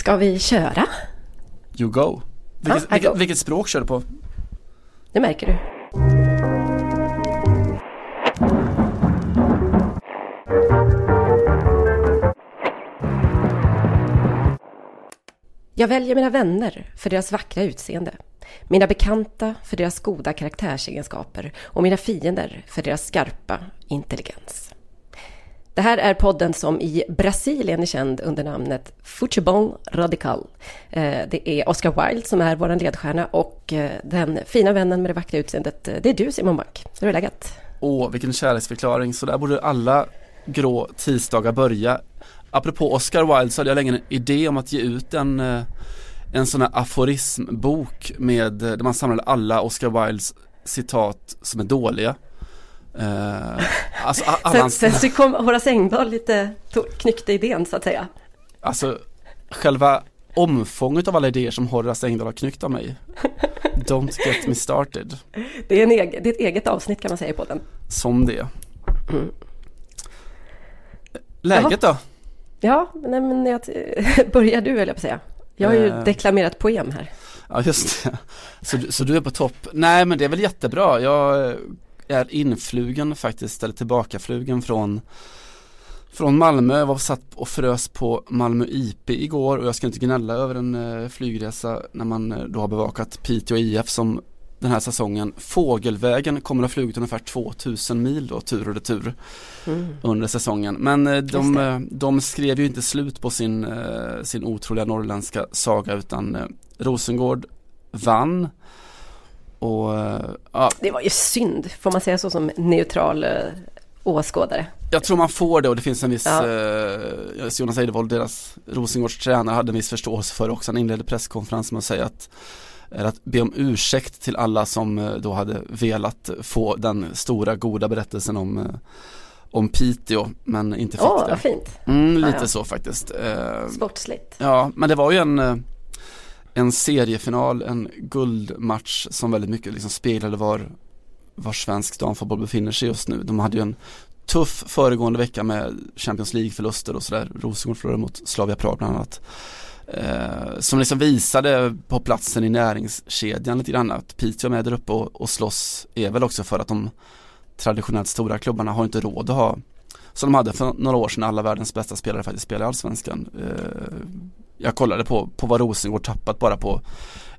Ska vi köra? You go. Vilket, I vilket, vilket språk kör du på? Det märker du. Jag väljer mina vänner för deras vackra utseende, mina bekanta för deras goda karaktärsegenskaper och mina fiender för deras skarpa intelligens. Det här är podden som i Brasilien är känd under namnet Futebol Radical. Eh, det är Oscar Wilde som är vår ledstjärna och eh, den fina vännen med det vackra utseendet, eh, det är du Simon Bank. Hur är läget? Åh, vilken kärleksförklaring. Så där borde alla grå tisdagar börja. Apropå Oscar Wilde så hade jag länge en idé om att ge ut en, en sån här aforismbok med, där man samlade alla Oscar Wildes citat som är dåliga. Eh, alltså, Sen, sen så kom Horace Engdahl lite, to- knyckte idén så att säga. alltså själva omfånget av alla idéer som Horace Engdahl har knyckt av mig. Don't get me started. Det är, en egen, det är ett eget avsnitt kan man säga på den. Som det. Läget då? Ja, nej, men jag, börjar du höll jag på att säga. Jag har ju Eh. deklamerat poem här. Ja just det. Så, så du är på topp. Nej men det är väl jättebra. Jag är influgen faktiskt, eller tillbakaflugen från från Malmö, jag var satt och frös på Malmö IP igår och jag ska inte gnälla över en eh, flygresa när man eh, då har bevakat Piteå IF som den här säsongen fågelvägen kommer att ha flugit ungefär 2000 mil då tur och retur Mm. under säsongen. Men eh, de, de skrev ju inte slut på sin, sin otroliga norrländska saga utan Rosengård vann. Och eh, ja, Det var ju synd, får man säga så som neutral eh, åskådare. jag tror man får det och det finns en viss, Ja. eh, Jonas Eidevold, deras Rosengårds tränare, hade en viss förståelse för det också. Han inledde presskonferensen med att säga att att be om ursäkt till alla som eh, då hade velat få den stora goda berättelsen om, om Piteå men inte fick Åh, det. vad fint. Mm, Ja, lite ja. så faktiskt. Sportsligt. Ja, men det var ju en, en seriefinal, en guldmatch som väldigt mycket liksom speglade var, var svensk damfotboll befinner sig just nu. De hade ju en tuff föregående vecka med Champions League-förluster och sådär. Rosengård förlorade mot Slavia Prag bland annat. Eh, som liksom visade på platsen i näringskedjan lite grann att Piteå är med där uppe och, och slåss är väl också för att de traditionellt stora klubbarna har inte råd att ha som de hade för några år sedan alla världens bästa spelare faktiskt spelar i Allsvenskan. Eh, jag kollade på, på vad Rosengård tappat bara på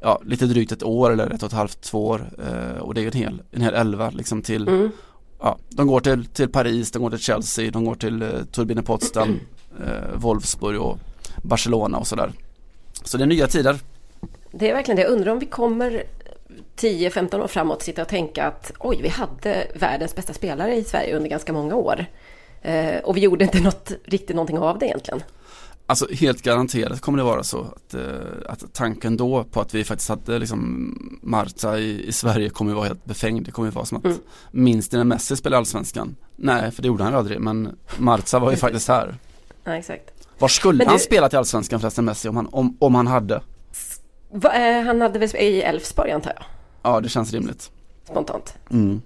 ja, lite drygt ett år eller ett och ett halvt, två år eh, och det är ju en hel, en hel elva liksom till Mm. ja, de går till, till Paris, de går till Chelsea, de går till eh, Turbine Potsdam, eh, Wolfsburg och Barcelona och sådär. Så det är nya tider. Det är verkligen det. Jag undrar om vi kommer 10-15 år framåt sitta och tänka att oj, vi hade världens bästa spelare i Sverige under ganska många år. Eh, och vi gjorde inte något, riktigt någonting av det egentligen. Alltså helt garanterat kommer det vara så att, eh, att tanken då på att vi faktiskt hade liksom Marta i, i Sverige kommer ju vara helt befängd. Det kommer ju vara som att Mm. minst när Messi spelade Allsvenskan. Nej, för det gjorde han ju aldrig, men Marta var ju faktiskt här. Ja, exakt. Var skulle Men han du- spelat i Allsvenskan förresten Messi om han, om, om han hade? Va, eh, han hade väl i Elfsborg antar jag, Ja, det känns rimligt. spontant. Mm.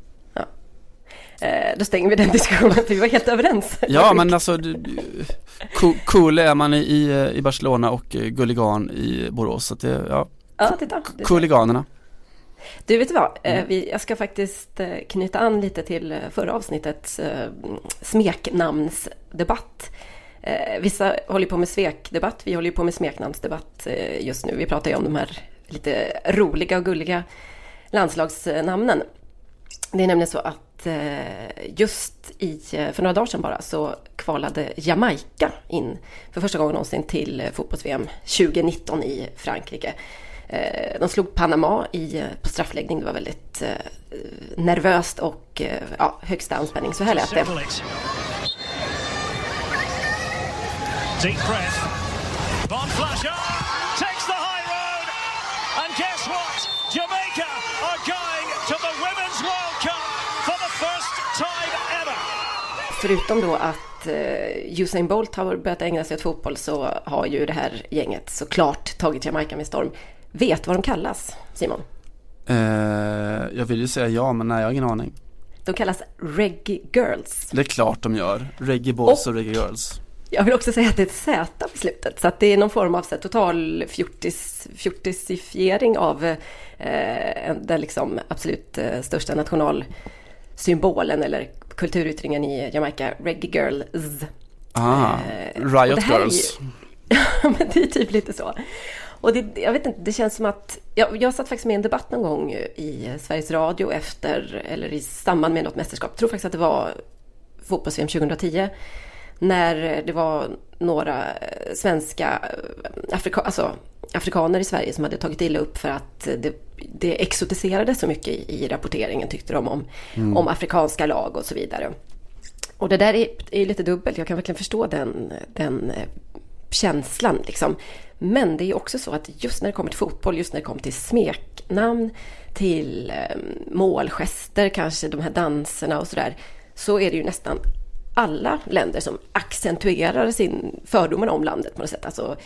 Eh, då stänger vi den diskussionen, för vi var helt överens. Ja, men alltså du- cool är man i, i, Barcelona och eh, Gulligan i Borås. Så det, ja, Ja, titta. Du, Cooliganerna. du vet du vad? Eh, Mm. vi, jag ska faktiskt knyta an lite till förra avsnittets eh, smeknamnsdebatt. Eh, vissa håller på med svekdebatt, vi håller på med smeknamnsdebatt eh, just nu. Vi pratar ju om de här lite roliga och gulliga landslagsnamnen. Det är nämligen så att att eh, just i, eh, för några dagar sedan bara så kvalade Jamaica in för första gången någonsin till eh, fotbolls-VM 2019 i Frankrike. De slog Panama i, på straffläggning. Det var väldigt nervöst och ja, högsta anspänning. Så här lät det. Deep breath. Von Flasher ah! Förutom då att eh, Usain Bolt har börjat ägna sig åt fotboll så har ju det här gänget såklart tagit Jamaica med storm. Vet vad de kallas, Simon? Eh, jag vill ju säga ja, men nej, jag har ingen aning. De kallas Reggae Girls. Det är klart de gör. Reggae Boys och, Reggae Girls. Jag vill också säga att det är ett Z på slutet, så att det är någon form av så här, total fjortis, fjortisifiering av eh, den liksom absolut eh, största nationalsymbolen eller kulturyttringen i Jamaica, Reggae Girls. Ah, Eh, Riot ju- Girls. Ja, men det är typ lite så. Och det, jag vet inte, det känns som att... Jag, jag satt faktiskt med i en debatt någon gång i Sveriges Radio efter, eller i samband med något mästerskap. Jag tror faktiskt att det var fotbolls-VM 2010. När det var några eh, svenska eh, afrika, alltså, afrikaner i Sverige som hade tagit illa upp för att det, det exotiserades så mycket i, i rapporteringen tyckte de om, om afrikanska lag och så vidare. Och det där är, är lite dubbelt. Jag kan verkligen förstå den, den eh, känslan. Liksom. Men det är också så att just när det kommer till fotboll, just när det kommer till smeknamn, till eh, målgester, kanske de här danserna och sådär, så är det ju nästan alla länder som accentuerar sin fördomar om landet på något sätt. Alltså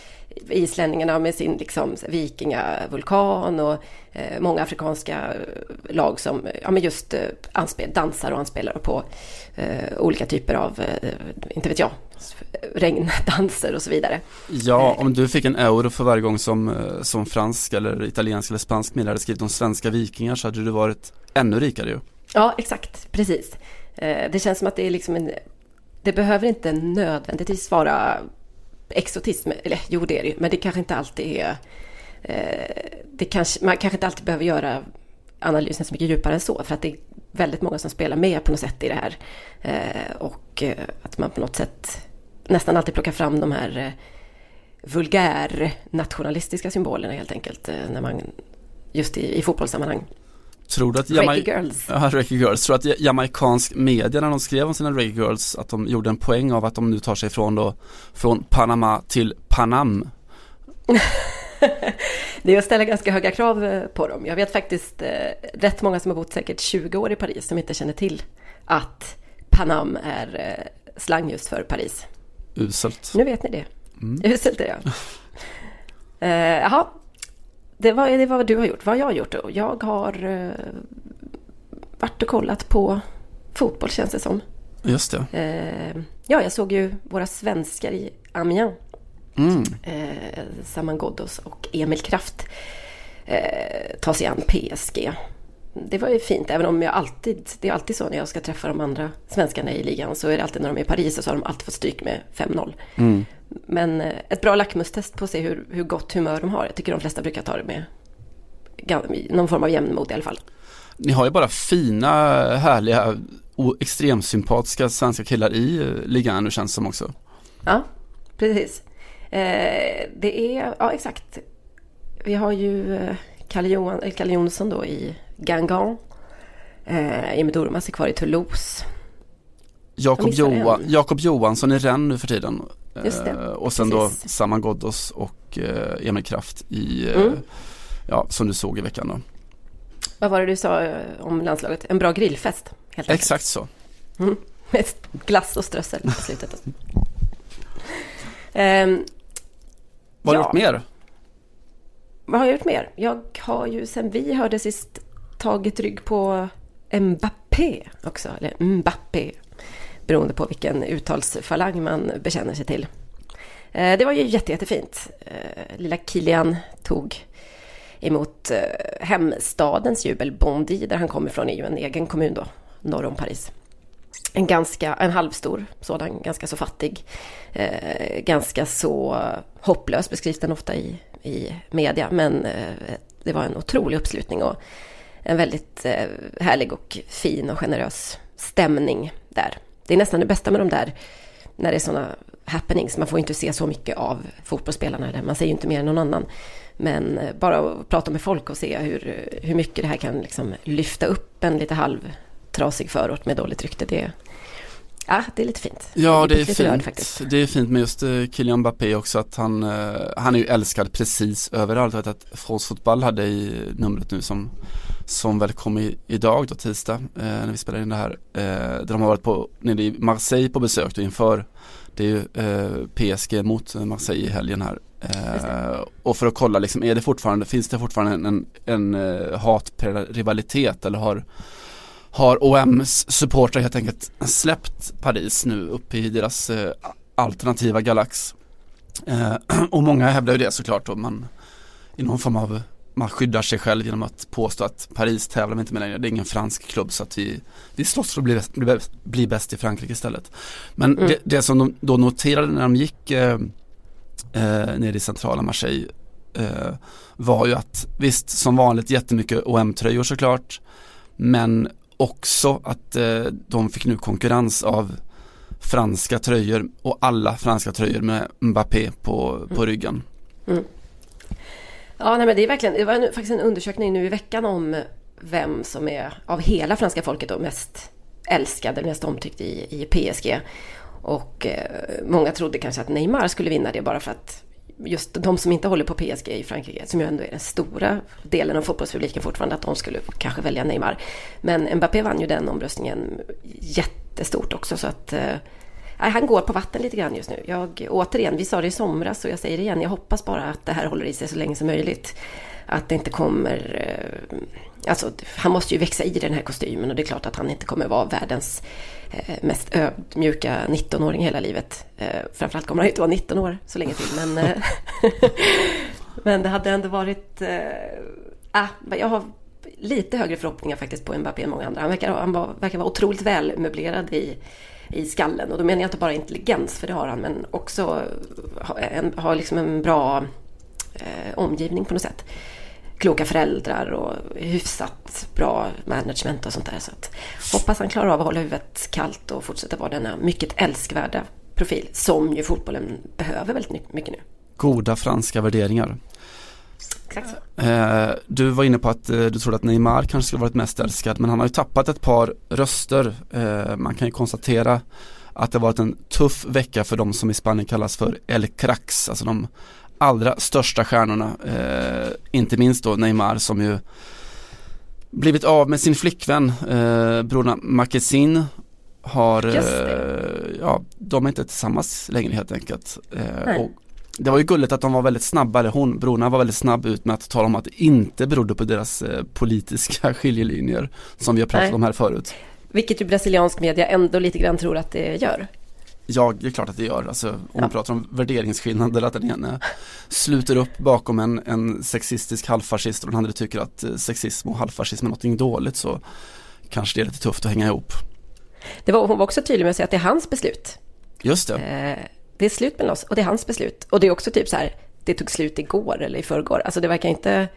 islänningarna med sin liksom vikingavulkan och eh, många afrikanska eh, lag som ja, men just eh, anspel, dansar och anspelar på eh, olika typer av, eh, inte vet jag, regndanser och så vidare. Ja, om du fick en euro för varje gång som, eh, som fransk eller italiensk eller spansk medlare hade skrivit om svenska vikingar så hade du varit ännu rikare ju. Ja, exakt, precis. Eh, det känns som att det är liksom en... Det behöver inte nödvändigtvis vara exotism, eller jo det är det ju, men det kanske inte alltid är... Eh, det kanske, man kanske inte alltid behöver göra analysen så mycket djupare än så, för att det är väldigt många som spelar med på något sätt i det här. Eh, och eh, att man på något sätt nästan alltid plockar fram de här eh, vulgär nationalistiska symbolerna helt enkelt, eh, när man, just i, i fotbollssammanhang. Tror du att Jamai- Girls. Ja, Reggae Girls. Tror att jamaicansk media när de skrev om sina Reggae Girls att de gjorde en poäng av att de nu tar sig från då från Panama till Panam? Det är att ställa ganska höga krav eh, på dem. Jag vet faktiskt eh, rätt många som har bott säkert 20 år i Paris som inte känner till att Panam är eh, slang just för Paris. Uselt. Nu vet ni det. Uselt är det. Eh, Jaha, det var, det var vad du har gjort. Vad har jag gjort då? Jag har eh, varit och kollat på fotboll känns det som. Just det. Eh, ja, jag såg ju våra svenskar i Amiens. Mm. eh, Saman Ghoddos och Emil Kraft eh, ta sig an PSG. Det var ju fint, även om jag alltid, det är alltid så när jag ska träffa de andra svenskarna i ligan så är det alltid när de är i Paris så har de alltid fått stryk med 5-0. Mm. Men eh, ett bra lackmustest på att se hur, hur gott humör de har. Jag tycker de flesta brukar ta det med någon form av jämnmod i alla fall. Ni har ju bara fina, härliga och extremsympatiska svenska killar i eh, ligan nu känns det som också. Ja, precis. Eh, det är, ja exakt. Vi har ju eh, Kalle, Johan, eller Kalle Jonsson då i Gangan. Eh, Emil Durmaz är kvar i Toulouse. Jakob, Johan. Jakob Johansson i Rennes nu för tiden. Det, Eh, och sen då precis. Saman Ghoddos och eh, Emil Kraft i, eh, Mm. ja som du såg i veckan då. Vad var det du sa eh, om landslaget? En bra grillfest. Helt. Exakt så. Mm. Med glass och strössel på slutet. Vad har du Ja. gjort mer? Vad har jag gjort mer? Jag har ju sen vi hörde sist tagit rygg på Mbappé också. Eller Mbappé. Beroende på vilken uttalsfalang man bekänner sig till. Eh, det var ju jätte, jättefint. Eh, lilla Kilian tog emot eh, hemstadens jubel. Bondy, där han kommer ifrån, är ju en egen kommun då, norr om Paris. En ganska, en halvstor sådan, ganska så fattig. Eh, ganska så hopplös beskrivs den ofta i, i media. Men eh, det var en otrolig uppslutning och en väldigt eh, härlig och fin och generös stämning där. Det är nästan det bästa med de där, när det är sådana happenings. Man får inte se så mycket av fotbollsspelarna, eller man ser ju inte mer än någon annan. Men eh, bara att prata med folk och se hur, hur mycket det här kan liksom lyfta upp en lite halv halvtrasig förort med dåligt rykte. Det, ja, det är lite fint. Ja det är lite rörd fint. faktiskt. Det är fint med just eh, Kylian Mbappé också att han, eh, han är ju älskad precis överallt. Jag vet att France Fotboll hade i numret nu som, som väl kom i, idag då tisdag eh, när vi spelar in det här. Där de har varit på, nere i Marseille på besök då inför det är ju eh, PSG mot Marseille i helgen här. Eh, och för att kolla liksom, är det fortfarande, finns det fortfarande en, en, en eh, hatrivalitet eller har har OMs supportrar helt enkelt släppt Paris nu upp i deras eh, alternativa Galax. Eh, och många hävdar ju det såklart då man i någon form av man skyddar sig själv genom att påstå att Paris tävlar vi inte med längre. Det är ingen fransk klubb så att vi, vi slåss för att bli, bli, bli bäst i Frankrike istället. Men mm. det, det, som de då noterade när de gick eh, eh, ner i centrala Marseille eh, var ju att visst som vanligt jättemycket OM-tröjor såklart men också att eh, de fick nu konkurrens av franska tröjor och alla franska tröjor med Mbappé på, på mm. ryggen. Mm. Ja, nej, men det är verkligen, det var en, faktiskt en undersökning nu i veckan om vem som är av hela franska folket då mest älskad, mest omtyckt i, i PSG. Och eh, många trodde kanske att Neymar skulle vinna det bara för att just de som inte håller på PSG i Frankrike, som ju ändå är den stora delen av fotbollspubliken fortfarande, att de skulle kanske välja Neymar. Men Mbappé vann ju den omröstningen jättestort också så att eh, han går på vatten lite grann just nu. Jag, återigen, vi sa det i somras och jag säger det igen, jag hoppas bara att det här håller i sig så länge som möjligt. Att det inte kommer... Eh, alltså, han måste ju växa i den här kostymen och det är klart att han inte kommer vara världens eh, mest ödmjuka 19-åring hela livet. Eh, framförallt kommer han inte vara 19 år så länge till, men... men det hade ändå varit... Äh, jag har lite högre förhoppningar faktiskt på Mbappé än många andra. Han verkar, han var, verkar vara otroligt välmöblerad i i skallen. Och då menar jag inte bara intelligens, för det har han, men också har liksom en bra eh, omgivning på något sätt. Kloka föräldrar och hyfsat bra management och sånt där. Så att, hoppas han klarar av att hålla huvudet kallt och fortsätta vara denna mycket älskvärda profil som ju fotbollen behöver väldigt mycket nu. Goda franska värderingar. Exakt. Eh, du var inne på att eh, du trodde att Neymar kanske skulle varit mest älskad men han har ju tappat ett par röster. Eh, man kan ju konstatera att det varit en tuff vecka för de som i Spanien kallas för El Crax, alltså de allra största stjärnorna. inte minst då Neymar som ju blivit av med sin flickvän eh, Bruna Marquezin har, eh, ja, de är inte tillsammans längre helt enkelt. Eh, och det var ju gulligt att de var väldigt snabba, eller hon, brorna var väldigt snabb ut med att tala om att det inte berodde på deras eh, politiska skiljelinjer som vi har pratat Nej. om här förut. Vilket ju brasiliansk media ändå lite grann tror att det gör. Ja, det är klart att det gör. Alltså, om ja. man pratar om värderingsskillnader, att den ene sluter upp bakom en, en sexistisk halvfascist och den andra tycker att eh, sexism och halvfascism är någonting dåligt så kanske det är lite tufft att hänga ihop. Det var, hon var också tydlig med att säga att det är hans beslut. Just det. Eh, det är slut mellan oss och det är hans beslut. Och det är också typ så här, det tog slut igår eller i förrgår. Alltså det verkar inte,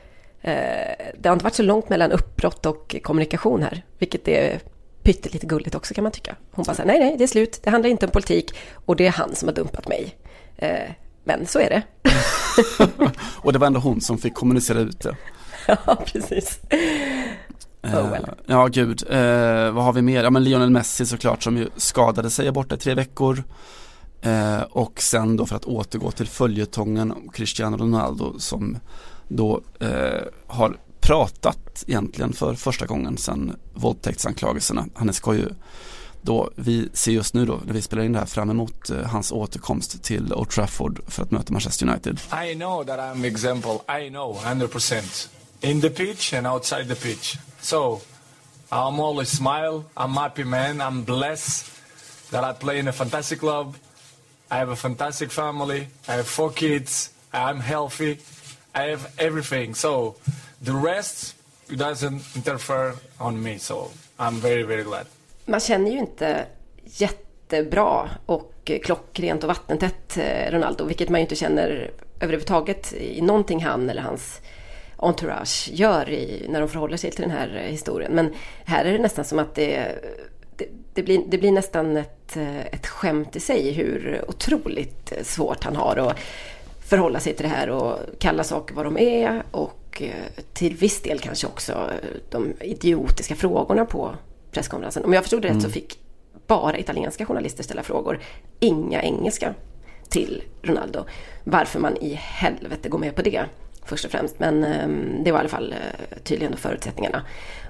eh, det har inte varit så långt mellan uppbrott och kommunikation här, vilket är pyttelite gulligt också kan man tycka. Hon bara säger nej, nej, det är slut, det handlar inte om politik och det är han som har dumpat mig. Eh, men så är det. och det var ändå hon som fick kommunicera ut det. ja, precis. Oh well. Ja, gud. Eh, vad har vi mer? Ja, men Lionel Messi såklart som ju skadade sig borta i tre veckor. Eh, och sen då för att återgå till följetongen om Cristiano Ronaldo som då eh, har pratat egentligen för första gången sedan våldtäktsanklagelserna. Han ska ju då, vi ser just nu då när vi spelar in det här fram emot eh, hans återkomst till Old Trafford för att möta Manchester United. I know that I'm example, I know 100% in the pitch and outside the pitch. So I'm always smile, I'm happy man, I'm blessed that I play in a fantastic club. I have a fantastic family. I have four kids. I'm healthy. I have everything. So the rest doesn't interfere on me. So I'm very, very glad. Man känner ju inte jättebra och klockrent och vattentätt eh, Ronaldo, vilket man ju inte känner överhuvudtaget i någonting han eller hans entourage gör i, när de förhåller sig till den här eh, historien. Men här är det nästan som att det det, blir, det blir nästan ett, eh, ett skämt i sig hur otroligt svårt han har att förhålla sig till det här och kalla saker vad de är och eh, till viss del kanske också de idiotiska frågorna på presskonferensen. Om jag förstod det mm. rätt så mm. fick bara italienska journalister ställa frågor, inga engelska till Ronaldo. Varför man i helvete går med på det först och främst. Men ehm, det var i alla fall eh, tydligen förutsättningarna.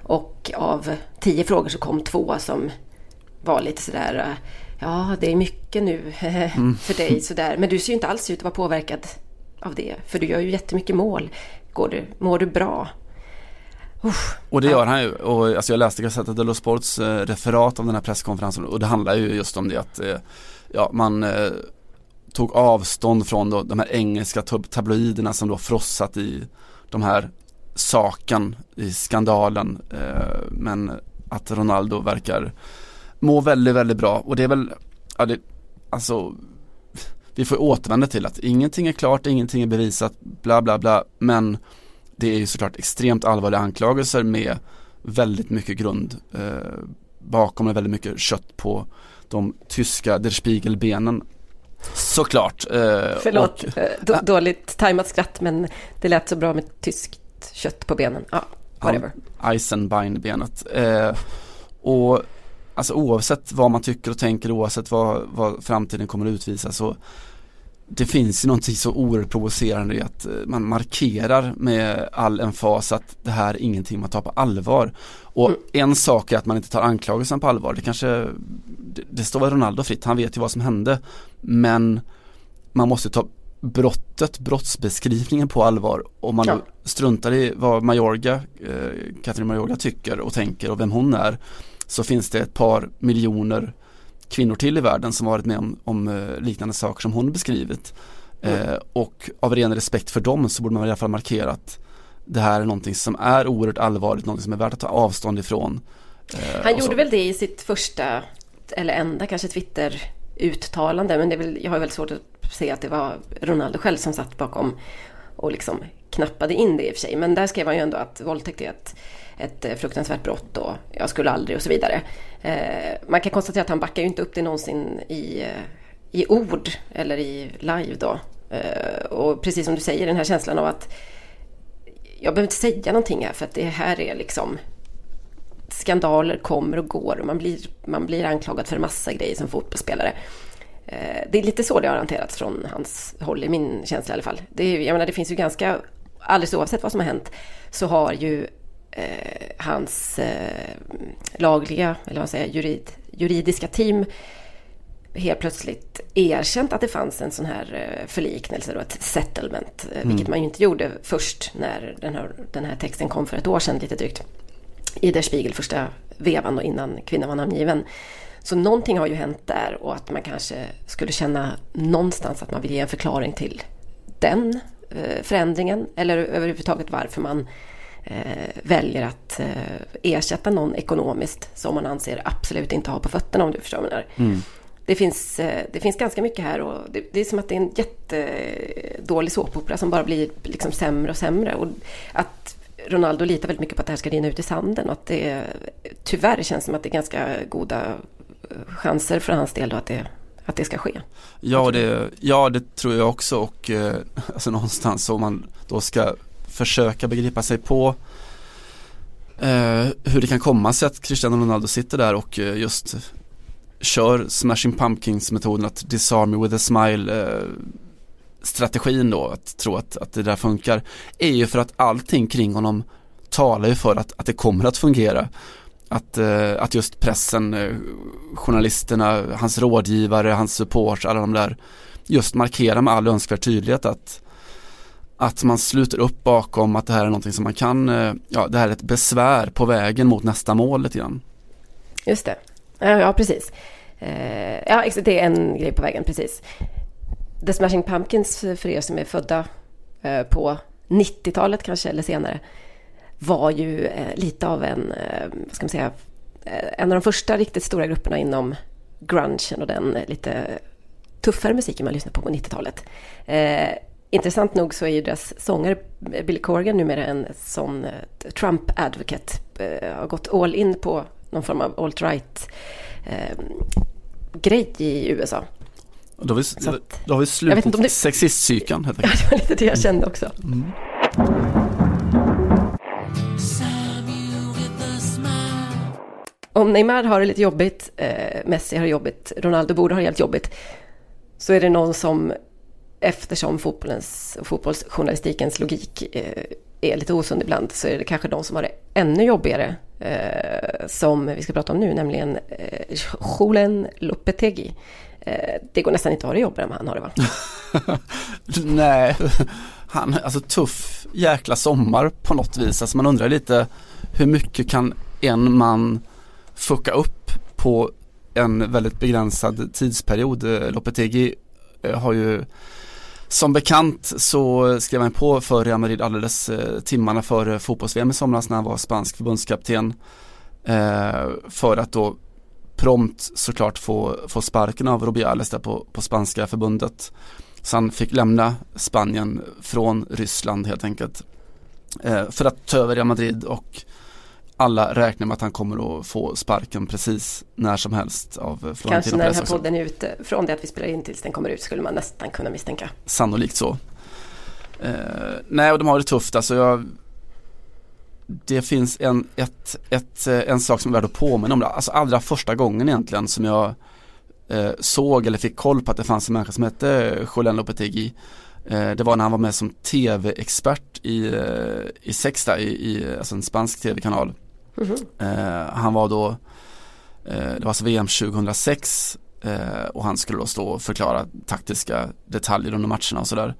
Och av tio frågor så kom två som var lite sådär, ja det är mycket nu mm. för dig sådär. Men du ser ju inte alls ut att vara påverkad av det. För du gör ju jättemycket mål. Går du, mår du bra? Uff, och det gör han ju. Och, alltså jag läste Gazzetta dello Sports eh, referat av den här presskonferensen och det handlar ju just om det att eh, ja, man, eh, tog avstånd från då, de här engelska tabloiderna som då frossat i de här saken i skandalen. Eh, men att Ronaldo verkar må väldigt, väldigt bra och det är väl, ja det, alltså vi får återvända till att ingenting är klart, ingenting är bevisat, bla bla bla, men det är ju såklart extremt allvarliga anklagelser med väldigt mycket grund eh, bakom och väldigt mycket kött på de tyska Der Spiegel-benen Såklart. Eh, Förlåt, och, eh, dåligt tajmat skratt men det lät så bra med tyskt kött på benen. Ja, whatever. Ja, Eisenbein-benet. Eh, och alltså oavsett vad man tycker och tänker, oavsett vad, vad framtiden kommer att utvisa så det finns ju någonting så oerhört provocerande i att eh, man markerar med all emfas att det här är ingenting man tar på allvar. Och mm. en sak är att man inte tar anklagelsen på allvar. Det kanske, det, det står väl Ronaldo fritt, han vet ju vad som hände. Men man måste ta brottet, brottsbeskrivningen på allvar. Om man ja. struntar i vad Majorga, eh, Katrin Majorga tycker och tänker och vem hon är. Så finns det ett par miljoner kvinnor till i världen som varit med om, om eh, liknande saker som hon beskrivit. Mm. Eh, och av ren respekt för dem så borde man i alla fall markera att det här är någonting som är oerhört allvarligt, någonting som är värt att ta avstånd ifrån. Eh, Han gjorde väl det i sitt första, eller enda kanske Twitter-uttalande, men det är väl, jag har väldigt svårt att se att det var Ronaldo själv som satt bakom och liksom knappade in det i och för sig. Men där skrev han ju ändå att våldtäkt är ett, ett eh, fruktansvärt brott och jag skulle aldrig och så vidare. Eh, man kan konstatera att han backar ju inte upp det någonsin i, eh, i ord eller i live då. Och precis som du säger, den här känslan av att jag behöver inte säga någonting här för att det här är liksom skandaler kommer och går och man blir, man blir anklagad för en massa grejer som fotbollsspelare. Det är lite så det har hanterats från hans håll, i min känsla i alla fall. Det, är, jag menar, det finns ju ganska, alldeles oavsett vad som har hänt, så har ju eh, hans eh, lagliga, eller vad säger jurid, juridiska team helt plötsligt erkänt att det fanns en sån här eh, förliknelse, då, ett settlement, eh, mm. vilket man ju inte gjorde först när den här, den här texten kom för ett år sedan lite drygt. I Der Spiegel, första vevan och innan kvinnan var namngiven. Så någonting har ju hänt där och att man kanske skulle känna någonstans att man vill ge en förklaring till den eh, förändringen eller överhuvudtaget varför man väljer att eh, ersätta någon ekonomiskt som man anser absolut inte har på fötterna om du förstår vad jag menar. Mm. Det finns, eh, det finns ganska mycket här och det, det, är som att det är en jättedålig såpopera som bara blir liksom sämre och sämre. Och att Ronaldo litar väldigt mycket på att det här ska rinna ut i sanden och att det tyvärr känns som att det är ganska goda eh, chanser för hans del då att det, att det ska ske. Ja det, ja, det tror jag också och eh, alltså någonstans om man då ska försöka begripa sig på eh, hur det kan komma sig att Cristiano Ronaldo sitter där och eh, just kör Smashing Pumpkins metoden att disarm me with a smile eh, strategin då, att tro att, att det där funkar, är ju för att allting kring honom talar ju för att, att det kommer att fungera. Att, eh, att just pressen, eh, journalisterna, hans rådgivare, hans support, alla de där just markerar med all önskvärd tydlighet att att man sluter upp bakom att det här är någonting som man kan, eh, ja det här är ett besvär på vägen mot nästa mål lite grann. Just det, ja, ja precis. Eh, ja, det är en grej på vägen, precis. The Smashing Pumpkins, eh, för er som är födda på 90-talet kanske, eller senare, var ju lite av en, vad ska man säga, en av de första riktigt stora grupperna inom grungen och den lite tuffare musiken man lyssnade på på 90-talet. Intressant nog så är ju deras sångare Billy Corgan numera en sån eh, Trump-advocate. Eh, har gått all in på någon form av alt-right eh, grej i USA. Då har vi, så att, då har vi slut på det... sexistpsykan helt enkelt. det var lite det jag kände också. Mm. Om Neymar har det lite jobbigt, eh, Messi har det jobbigt, Ronaldo borde ha det helt jobbigt, så är det någon som eftersom fotbollens och fotbollsjournalistikens logik eh, är lite osund ibland så är det kanske de som har det ännu jobbigare eh, som vi ska prata om nu, nämligen eh, Julen Lopetegi. Eh, det går nästan inte att ha det jobbigare än vad han har det va? Nej, han, alltså tuff jäkla sommar på något vis. Alltså man undrar lite hur mycket kan en man fucka upp på en väldigt begränsad tidsperiod. Lopetegi har ju som bekant så skrev han på för Real Madrid alldeles eh, timmarna före fotbolls-VM i somras när han var spansk förbundskapten. Eh, för att då prompt såklart få, få sparken av Rubiales där på, på spanska förbundet. Så han fick lämna Spanien från Ryssland helt enkelt. Eh, för att ta över Real Madrid och alla räknar med att han kommer att få sparken precis när som helst av Florentino Kanske när den här också. podden är ute, från det att vi spelar in tills den kommer ut skulle man nästan kunna misstänka. Sannolikt så. Eh, nej, och de har det tufft. Alltså jag, det finns en, ett, ett, eh, en sak som är värd att påminna om. Alltså allra första gången egentligen som jag eh, såg eller fick koll på att det fanns en människa som hette Julen Lopetegui. Eh, det var när han var med som tv-expert i, eh, i Sexta, i, i alltså en spansk tv-kanal. Eh, han var då, det var alltså VM 2006 eh, och han skulle då stå och förklara taktiska detaljer under matcherna och sådär.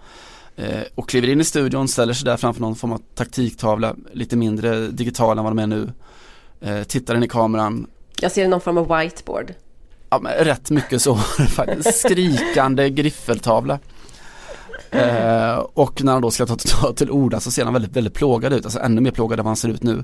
Och kliver in i studion, ställer sig där framför någon form av taktiktavla, lite mindre digital än vad de är nu. Tittar in i kameran, Jag ser någon form av whiteboard. ja, men rätt mycket så skrikande griffeltavla. Eh, och när han då ska ta, ta till orda så ser han väldigt, väldigt plågad ut, alltså ännu mer plågad än vad han ser ut nu.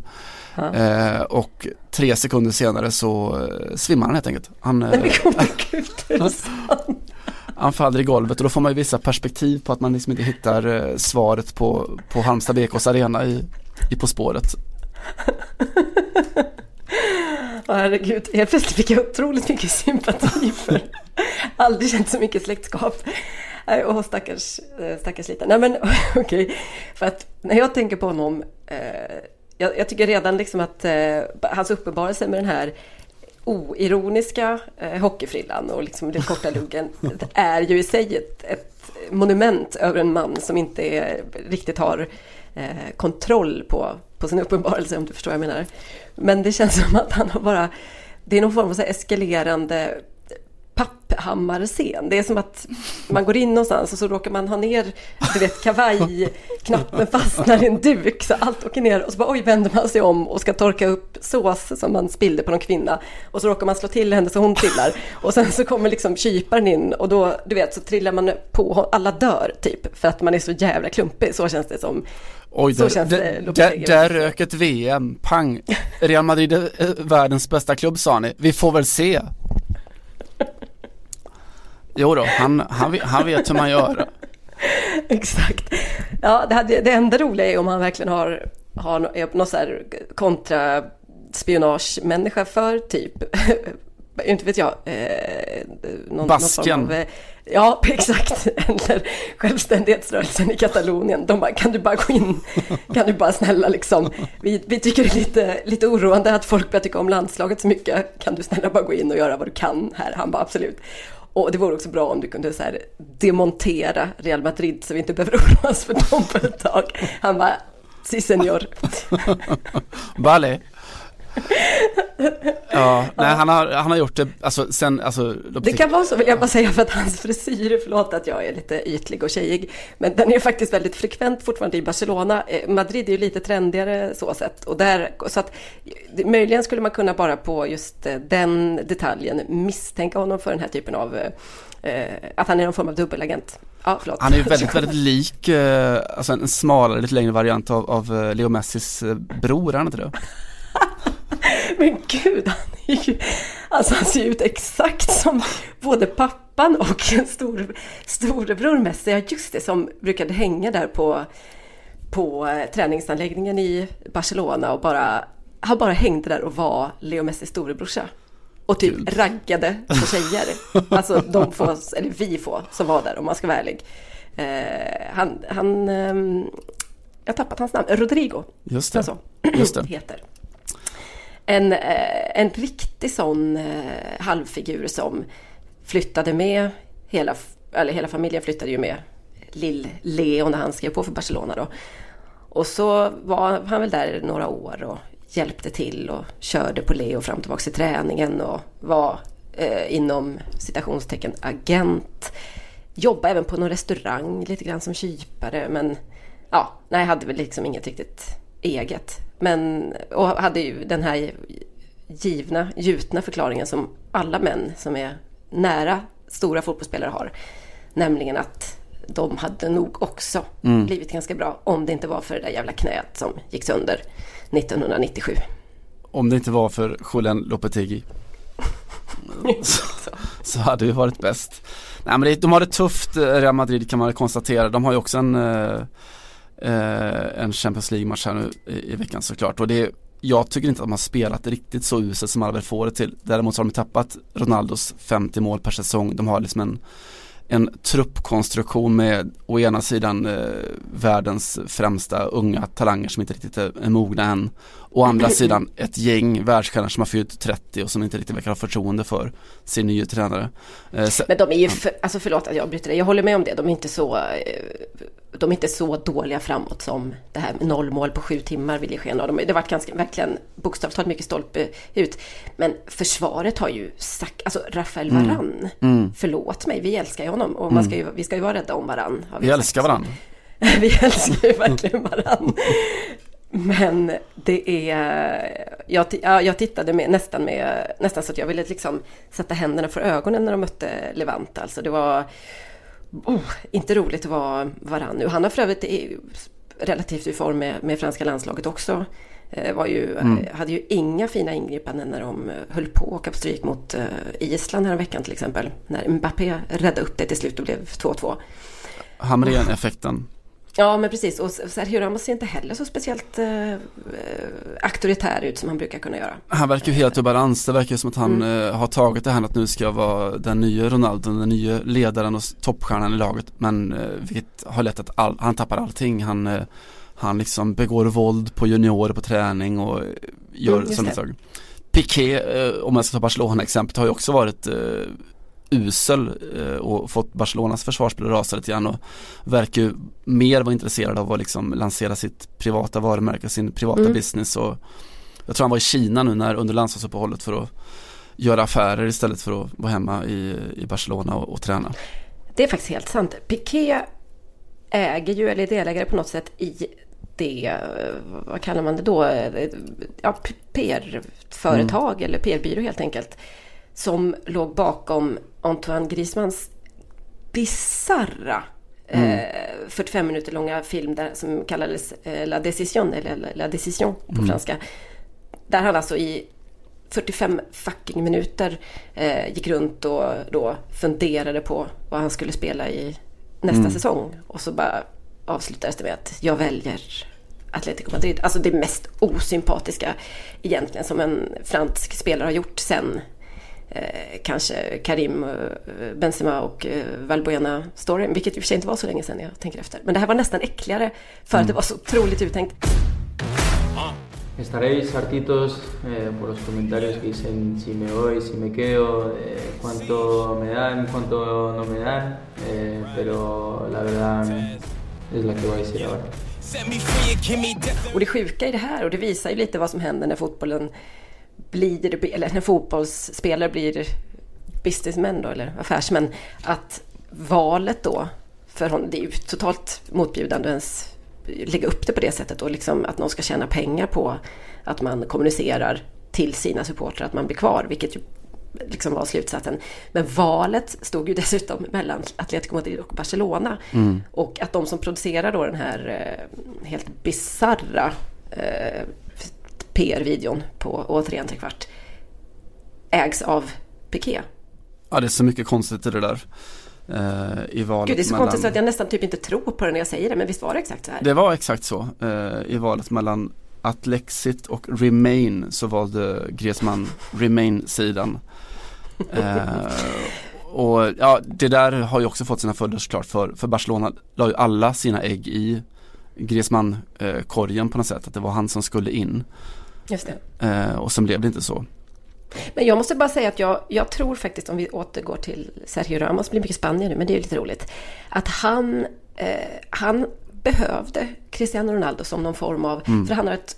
Ja. Eh, och tre sekunder senare så eh, svimmar han helt enkelt. Han, eh, Nej men gode gud, är det sant? han faller i golvet och då får man ju vissa perspektiv på att man liksom inte hittar svaret på, på Halmstad BKs arena i, i På spåret. Herregud, helt plötsligt fick jag otroligt mycket sympati för. Aldrig känt så mycket släktskap. Åh, stackars, eh, stackars liten. Nej men okej, för att när jag tänker på honom, eh, jag, jag tycker redan liksom att eh, hans uppenbarelse med den här oironiska eh, hockeyfrillan och liksom den korta luggen är ju i sig ett, ett monument över en man som inte är, riktigt har eh, kontroll på, på sin uppenbarelse om du förstår vad jag menar. Men det känns som att han har bara, det är någon form av så eskalerande papphammarscen. Det är som att man går in någonstans och så råkar man ha ner, du vet, kavajknappen fastnar i en duk så allt åker ner och så bara oj vänder man sig om och ska torka upp sås som man spillde på någon kvinna och så råkar man slå till henne så hon trillar och sen så kommer liksom kyparen in och då, du vet, så trillar man på, alla dör typ för att man är så jävla klumpig, så känns det som. Oj, Så där, känns det, där, Lopetegui. där, där rök ett VM, pang. Real Madrid är eh, världens bästa klubb sa ni, vi får väl se. Jo då, han, han, vet- han vet hur man gör. Exakt. Ja, det, hade, det enda roliga är om han verkligen har, har är någon så här kontraspionagemänniska för typ, inte vet jag, eh, någon, Basken. Någon av, eh, ja, exakt. Eller självständighetsrörelsen i Katalonien. De bara, kan du bara gå in, kan du bara snälla liksom, vi, vi tycker det är lite, lite oroande att folk börjar tycka om landslaget så mycket. Kan du snälla bara gå in och göra vad du kan här? Han bara, absolut. Och det vore också bra om du kunde så här demontera Real Madrid så vi inte behöver oroa oss för dem på ett tag. Han bara, si senor. Vale. Ja, nej han har, han har gjort det, alltså sen, alltså Det kan vara så vill jag bara säga för att hans frisyr, förlåt att jag är lite ytlig och tjejig, men den är faktiskt väldigt frekvent fortfarande i Barcelona. Eh, Madrid är ju lite trendigare så sett. Och där, så att möjligen skulle man kunna bara på just eh, den detaljen misstänka honom för den här typen av, eh, att han är någon form av dubbelagent. Ja, förlåt. Han är ju väldigt, väldigt lik, alltså en smalare, lite längre variant av, av Leo Messis bror, är han inte det? Men gud, han är ju... Alltså han ser ut exakt som både pappan och stor, storebror Messi. Ja, just det, som brukade hänga där på, på eh, träningsanläggningen i Barcelona och bara... Han bara hängde där och var Leo Messis storebrorsa. Och typ Kul. raggade på tjejer. Alltså de få, eller vi få, som var där om man ska vara ärlig. Eh, han, han... ehm, jag har tappat hans namn. Rodrigo. Just det, Alltså, just det. heter. En, eh, en riktig sån eh, halvfigur som flyttade med hela, eller hela familjen flyttade ju med Lill-Leo när han skrev på för Barcelona då. Och så var han väl där några år och hjälpte till och körde på Leo fram och tillbaka till träningen och var eh, inom citationstecken agent. Jobbade även på någon restaurang lite grann som kypare men ja, nej, hade väl liksom inget riktigt eget. Men, och hade ju den här givna, gjutna förklaringen som alla män som är nära stora fotbollsspelare har. Nämligen att de hade nog också Mm. blivit ganska bra om det inte var för det där jävla knät som gick sönder 1997. Om det inte var för Julian Lopetegui så, så hade vi varit bäst. Nej men det, de har det tufft eh, Real Madrid kan man konstatera. De har ju också en, eh, eh, en Champions League-match här nu i, i veckan såklart. Och det jag tycker inte att de har spelat riktigt så uselt som alla väl får det till. Däremot så har de tappat Ronaldos 50 mål per säsong. De har liksom en en truppkonstruktion med å ena sidan eh, världens främsta unga talanger som inte riktigt är, är mogna än. Å andra sidan ett gäng världsstjärnor som har fyllt 30 och som inte riktigt verkar ha förtroende för sin nya tränare. Eh, Men de är ju, för, alltså förlåt att jag bryter dig, jag håller med om det. De är inte så, eh, de är inte så dåliga framåt som det här noll mål på sju timmar vill ge sken av. De, det har varit ganska, verkligen bokstavligt talat mycket stolpe ut. Men försvaret har ju sagt, alltså Rafael Varan, förlåt mig, vi älskar ju honom och man ska ju, vi ska ju vara rädda om Varan. har vi sagt. älskar varandra. Vi älskar ju verkligen varann. Men det är... Jag, jag tittade med, nästan, med, nästan så att jag ville liksom sätta händerna för ögonen när de mötte Levante. Alltså det var oh, inte roligt att vara varann nu. Han har för övrigt relativt i form med, med franska landslaget också. Eh, Var ju, eh, Hade ju inga fina ingripanden när de eh, höll på att åka på stryk mot eh, Island här veckan till exempel. När Mbappé räddade upp det till slut och blev 2-2. Hamrén-effekten. Ja, men precis. Och Sergio Ramos ser inte heller så speciellt eh, eh, auktoritär ut som han brukar kunna göra. Han verkar ju helt ur balans. Det verkar som att han Mm. eh, har tagit det här att nu ska jag vara den nya Ronaldo, den nya ledaren och toppstjärnan i laget. Men eh, vilket har lett att all, han tappar allting. Han, eh, han liksom begår våld på juniorer på träning och eh, gör Mm, sådana saker. Piqué, eh, om jag ska ta Barcelona-exemplet, har ju också varit usel eh, och fått Barcelonas försvarsspel att rasa lite grann och verkar ju mer vara intresserad av att liksom lansera sitt privata varumärke, sin privata Mm. business och jag tror han var i Kina nu när under landslagsuppehållet för att göra affärer istället för att vara hemma i, i Barcelona och, och träna. Det är faktiskt helt sant. Piqué äger ju, eller är delägare på något sätt i det, vad kallar man det då, ja, PR-företag eller PR-byrå helt enkelt. Som låg bakom Antoine Griezmanns bisarra eh, 45 minuter långa film där, som kallades eh, La Decision, eller La- Decision på franska. Där han alltså i 45 fucking minuter eh, gick runt och då funderade på vad han skulle spela i nästa säsong. Och så bara avslutades det med att jag väljer Atletico Madrid. Alltså det mest osympatiska egentligen som en fransk spelare har gjort sen eh, kanske Karim eh, Benzema och eh, Valbuena-storyn. Vilket i och för sig inte var så länge sedan jag tänker efter. Men det här var nästan äckligare för att det var så otroligt uttänkt. Estaréis hartitos eh, por los comentarios que dicen si me voy, si me quedo, eh, cuánto me dan, cuánto no me dan, eh, pero la verdad es la que voy a decir ahora. Och det sjuka i det här, och det visar ju lite vad som händer när fotbollen blir, eller när fotbollsspelare blir businessmän då, eller affärsmän, att valet då, för honom, det är ju totalt motbjudande att ens lägga upp det på det sättet och liksom att någon ska tjäna pengar på att man kommunicerar till sina supportrar att man blir kvar, vilket ju liksom var slutsatsen. Men valet stod ju dessutom mellan Atletico Madrid och Barcelona. Och att de som producerar då den här eh, helt bizarra eh, PR-videon på återigen trekvart ägs av Piqué. Ja det är så mycket konstigt i det där. Eh, I valet Gud, det är så mellan... konstigt så att jag nästan typ inte tror på det när jag säger det, men visst var det exakt så här? Det var exakt så. Eh, I valet mellan Atlexit och Remain så valde Griezmann Remain-sidan. Eh, och ja, det där har ju också fått sina följder såklart för, för Barcelona la ju alla sina ägg i Griezmann-korgen på något sätt. Att det var han som skulle in. Just det. Eh, och sen blev det inte så. Men jag måste bara säga att jag, jag tror faktiskt, om vi återgår till Sergio Ramos, det blir mycket Spanien nu, men det är ju lite roligt, att han, eh, han behövde Cristiano Ronaldo som någon form av, för han har ett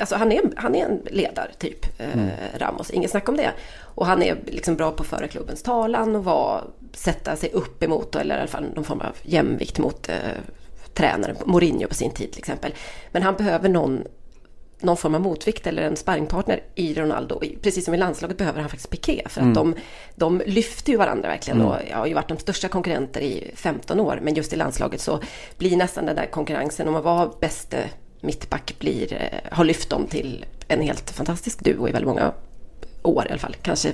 Alltså han är, han är en ledartyp, eh, Ramos, inget snack om det. Och han är liksom bra på att föra klubbens talan och var, sätta sig upp emot, eller i alla fall någon form av jämvikt mot eh, tränaren, Mourinho på sin tid till exempel. Men han behöver någon någon form av motvikt eller en sparringpartner i Ronaldo. Precis som i landslaget behöver han faktiskt Piqué för att mm. de, de lyfter ju varandra verkligen mm. och har ju varit de största konkurrenter i 15 år. Men just i landslaget så blir nästan den där konkurrensen om att vara bäste mittback blir, eh, har lyft dem till en helt fantastisk duo i väldigt många år i alla fall. Kanske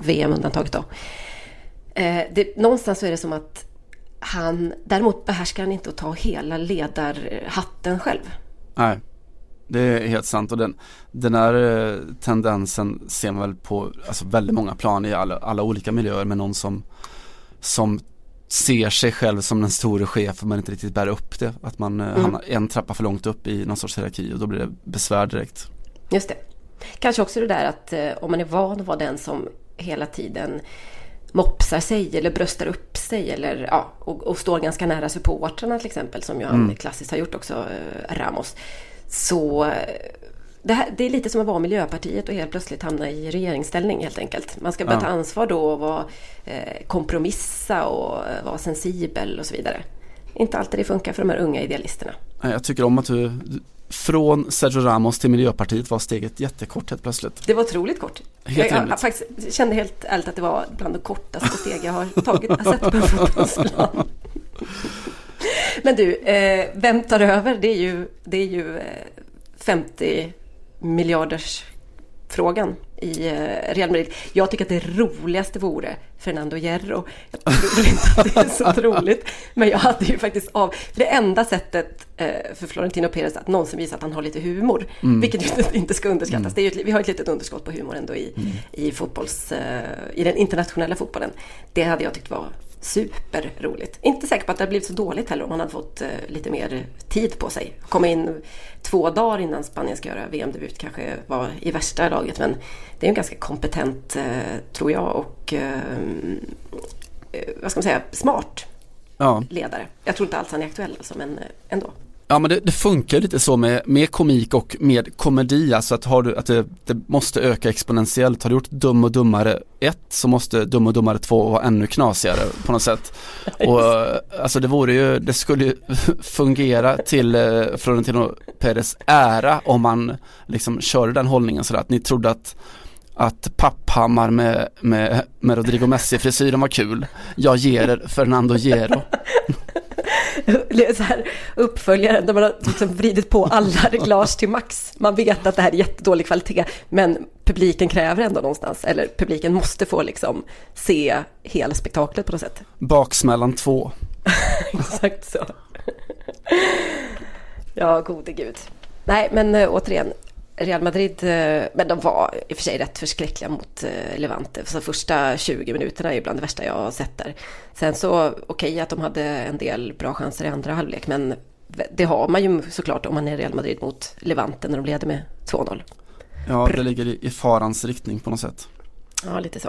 VM undantaget då. Eh, det, någonstans så är det som att han, däremot behärskar han inte att ta hela ledarhatten själv. Nej. Det är helt sant och den, den här eh, tendensen ser man väl på alltså väldigt många plan i alla, alla olika miljöer med någon som, som ser sig själv som den store chefen men inte riktigt bär upp det. Att man eh, mm. hamnar en trappa för långt upp i någon sorts hierarki och då blir det besvär direkt. Just det. Kanske också det där att eh, om man är van att vara den som hela tiden mopsar sig eller bröstar upp sig eller ja, och, och står ganska nära supportrarna till exempel som ju han mm. klassiskt har gjort också, Ramos så det, här, det, är lite som att vara Miljöpartiet och helt plötsligt hamna i regeringsställning helt enkelt. Man ska börja ja. ta ansvar då och vara, eh, kompromissa och eh, vara sensibel och så vidare. Inte alltid det funkar för de här unga idealisterna. Jag tycker om att du från Sergio Ramos till Miljöpartiet var steget jättekort helt plötsligt. Det var otroligt kort. Helt jag, jag faktiskt kände helt ärligt att det var bland de kortaste steg jag har tagit, jag sett på en fotbollsplan. Men du, eh, vem tar över? Det är ju, det är ju eh, 50 miljarders frågan i eh, Real Madrid. Jag tycker att det roligaste vore Fernando Hierro. Jag tror inte att det är så troligt, men jag hade ju faktiskt av... För det enda sättet eh, för Florentino Perez att någonsin visa att han har lite humor, mm. vilket ju inte ska underskattas. Mm. Det är ju vi har ett litet underskott på humor ändå i, mm. i, fotbolls, eh, i den internationella fotbollen. Det hade jag tyckt var superroligt. Inte säker på att det hade blivit så dåligt heller om han hade fått eh, lite mer tid på sig. Komma in två dagar innan Spanien ska göra VM-debut kanske var i värsta laget men det är en ganska kompetent, eh, tror jag, och eh, vad ska man säga, smart ja. ledare. Jag tror inte alls han är aktuell alltså, men ändå. Ja men det, det, funkar lite så med, med komik och med komedi, alltså att, har du, att det, det måste öka exponentiellt. Har du gjort Dum och Dummare 1 så måste Dum och Dummare 2 vara ännu knasigare på något sätt. Och alltså det vore ju, det skulle ju fungera till eh, Florentino Perez ära om man liksom körde den hållningen sådär att ni trodde att att Papphammar med, med, med Rodrigo Messi-frisyren var kul. Jag ger er Fernando Gero. så här, uppföljaren där man har liksom vridit på alla reglage till max. Man vet att det här är jättedålig kvalitet, men publiken kräver ändå någonstans, eller publiken måste få liksom se hela spektaklet på något sätt. Baksmällan två. Exakt så. ja, gode gud. Nej, men äh, återigen, Real Madrid, eh, men de var i och för sig rätt förskräckliga mot eh, Levante. Så första 20 minuterna är bland det värsta jag har sett där. Sen så okej okay, att de hade en del bra chanser i andra halvlek, men det har man ju såklart om man är Real Madrid mot Levante när de leder med 2-0. Ja, det ligger i farans riktning på något sätt. Ja, lite så.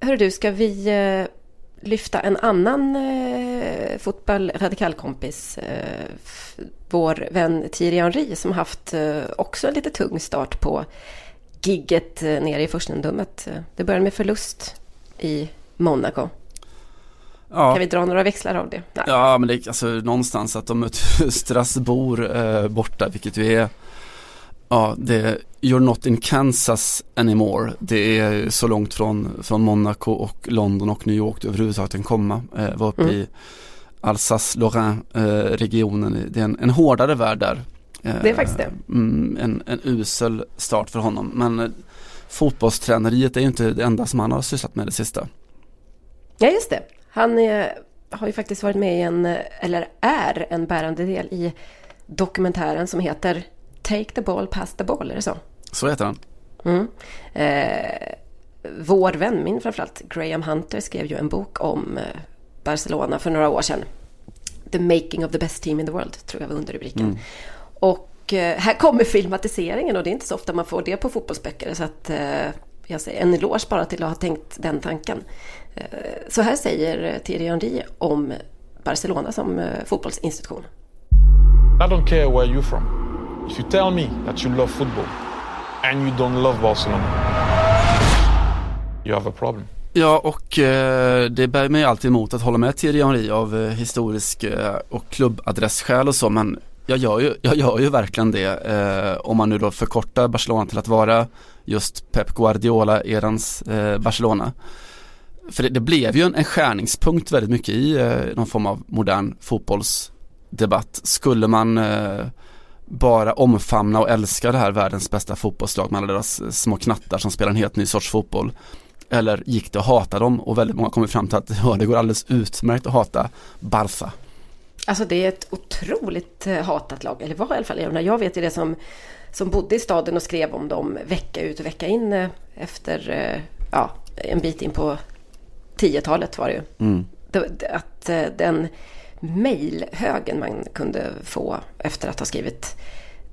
Hör du, ska vi eh, lyfta en annan eh, fotboll radikalkompis? Eh, vår vän Thierry Henry som haft eh, också en lite tung start på gigget eh, nere i furstendömet. Det började med förlust i Monaco. Ja. Kan vi dra några växlar av det? Nej. Ja, men det är alltså någonstans att de möter Strasbourg eh, borta, vilket ju är Ja, det är You're not in Kansas anymore. Det är så långt från, från Monaco och London och New York du överhuvudtaget kan komma. Eh, var uppe mm. i Alsace-Lorraine-regionen. Eh, det är en, en hårdare värld där. Eh, det är faktiskt det. Mm, en, en usel start för honom. Men eh, fotbollsträneriet är ju inte det enda som han har sysslat med det sista. Ja, just det. Han är, har ju faktiskt varit med i en, eller är en bärande del i dokumentären som heter Take the ball, pass the ball, är det så? Så heter han. Mm. Eh, vår vän, min framförallt, Graham Hunter skrev ju en bok om eh, Barcelona för några år sedan. The making of the best team in the world, tror jag var underrubriken. Mm. Och eh, här kommer filmatiseringen och det är inte så ofta man får det på fotbollsböcker. Så att eh, jag säger en eloge bara till att ha tänkt den tanken. Eh, så här säger Thierry Henry om Barcelona som eh, fotbollsinstitution. I don't care where you're from. If you tell me that you love football and you don't love Barcelona, you have a problem. Ja, och eh, det bär mig alltid emot att hålla med Thierry Henry av eh, historisk eh, och klubbadressskäl och så, men jag gör ju, jag gör ju verkligen det eh, om man nu då förkortar Barcelona till att vara just Pep Guardiola-erans eh, Barcelona. För det, det, blev ju en, en skärningspunkt väldigt mycket i eh, någon form av modern fotbollsdebatt. Skulle man eh, bara omfamna och älska det här världens bästa fotbollslag med alla deras eh, små knattar som spelar en helt ny sorts fotboll. Eller gick det att hata dem och väldigt många kommer fram till att ja, det går alldeles utmärkt att hata Barca. Alltså det är ett otroligt eh, hatat lag, eller var i alla fall. Jag vet ju det som, som bodde i staden och skrev om dem vecka ut och vecka in eh, efter ja, en bit in på 10-talet var det ju. Mm. Att den mejlhögen man kunde få efter att ha skrivit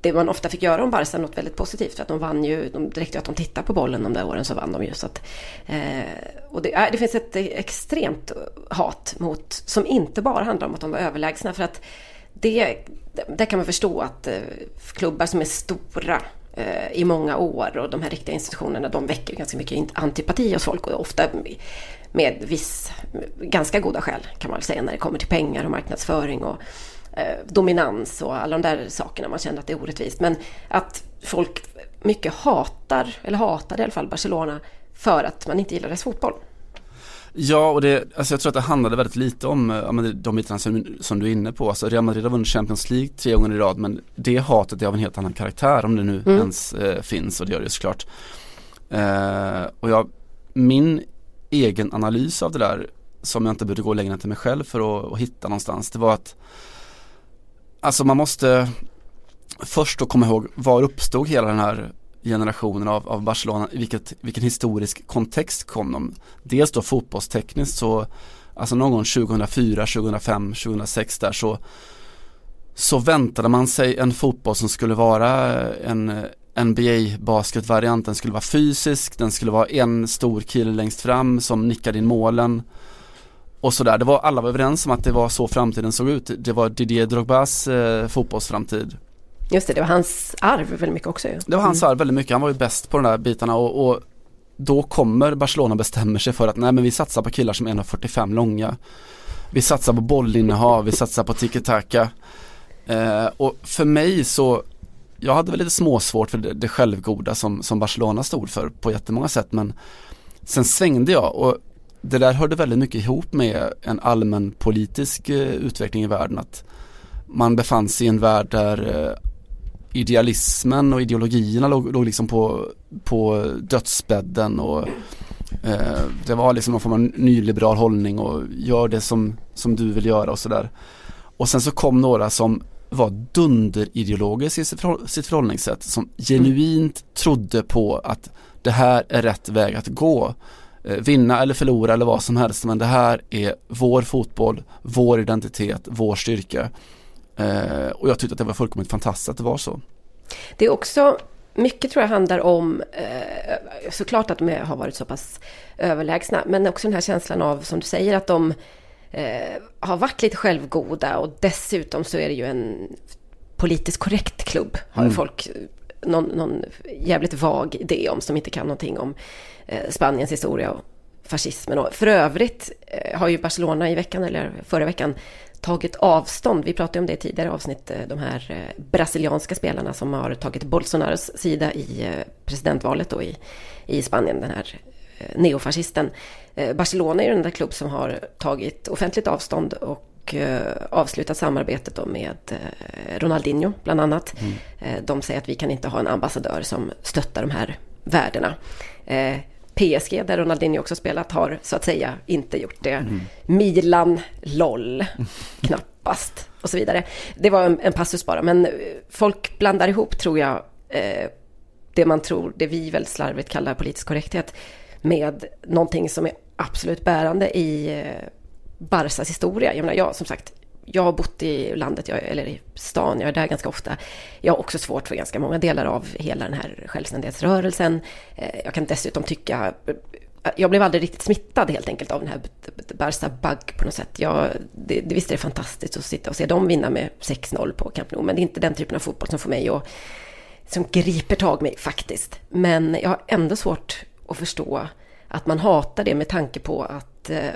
det man ofta fick göra om Barca något väldigt positivt. För att de vann ju, de räckte att de tittade på bollen de där åren så vann de ju. Så att, eh, och det, det, finns ett extremt hat mot, som inte bara handlar om att de var överlägsna. För att det, det kan man förstå att eh, klubbar som är stora eh, i många år och de här riktiga institutionerna de väcker ganska mycket antipati hos folk och ofta med viss, ganska goda skäl kan man säga när det kommer till pengar och marknadsföring och eh, dominans och alla de där sakerna. Man känner att det är orättvist. Men att folk mycket hatar, eller hatade i alla fall, Barcelona för att man inte gillar dess fotboll. Ja, och det, alltså jag tror att det handlade väldigt lite om ja, de bitarna som, som, du är inne på. Alltså Real Madrid har vunnit Champions League tre gånger i rad men det hatet är av en helt annan karaktär om det nu mm. ens eh, finns och det gör det såklart. Eh, och jag, min egen analys av det där som jag inte behövde gå längre än till mig själv för att, att hitta någonstans. Det var att Alltså man måste först då komma ihåg var uppstod hela den här generationen av, av Barcelona, i vilket, vilken historisk kontext kom de? Dels då fotbollstekniskt så, alltså någon gång 2004, 2005, 2006 där så så väntade man sig en fotboll som skulle vara en NBA basketvariant, den skulle vara fysisk, den skulle vara en stor kille längst fram som nickade in målen och sådär. Det var, alla var överens om att det var så framtiden såg ut. Det var Didier Drogbas eh, fotbollsframtid. Just det, det var hans arv väldigt mycket också ju. Det var hans mm. arv väldigt mycket, han var ju bäst på de där bitarna och, och då kommer Barcelona bestämmer sig för att nej men vi satsar på killar som är 1,45 långa. Vi satsar på bollinnehav, vi satsar på tiki-taka. Eh, och för mig så jag hade väl lite småsvårt för det, det självgoda som, som Barcelona stod för på jättemånga sätt men sen svängde jag och det där hörde väldigt mycket ihop med en allmän politisk eh, utveckling i världen att man befann sig i en värld där eh, idealismen och ideologierna låg, låg liksom på, på dödsbädden och eh, det var liksom någon form av nyliberal hållning och gör det som, som du vill göra och sådär. Och sen så kom några som var dunderideologisk i sitt, förhållningssätt som genuint trodde på att det här är rätt väg att gå. Eh, vinna eller förlora eller vad som helst men det här är vår fotboll, vår identitet, vår styrka. Eh, och jag tyckte att det var fullkomligt fantastiskt att det var så. Det är också mycket tror jag handlar om eh, såklart att de har varit så pass överlägsna men också den här känslan av som du säger att de eh, har varit lite självgoda och dessutom så är det ju en politiskt korrekt klubb. Har mm. folk någon, någon jävligt vag idé om som inte kan någonting om eh, Spaniens historia och fascismen. Och för övrigt eh, har ju Barcelona i veckan, eller förra veckan, tagit avstånd. Vi pratade om det i tidigare avsnitt, eh, de här eh, brasilianska spelarna som har tagit Bolsonaros sida i eh, presidentvalet då i, i Spanien, den här eh, neofascisten. Eh, Barcelona är den där klubb som har tagit offentligt avstånd och eh, avslutat samarbetet med eh, Ronaldinho bland annat. Mm. De säger att vi kan inte ha en ambassadör som stöttar de här värdena. PSG, där Ronaldinho också spelat, har så att säga inte gjort det. Mm. Milan, LOL, knappast och så vidare. Det var en, en passus bara, men folk blandar ihop, tror jag, det man tror, det vi väldigt slarvigt kallar politisk korrekthet med någonting som är absolut bärande i eh, Barsas historia. Jag menar, jag som sagt, jag har bott i landet, jag, eller i stan, jag är där ganska ofta. Jag har också svårt för ganska många delar av hela den här självständighetsrörelsen. Eh, jag kan dessutom tycka eh, jag blev aldrig riktigt smittad helt enkelt av den här Barca Bug på något sätt. Jag, det, det visst är det fantastiskt att sitta och se dem vinna med 6-0 på Camp Nou, men det är inte den typen av fotboll som får mig att, som griper tag mig faktiskt. Men jag har ändå svårt och förstå att man hatar det med tanke på att eh,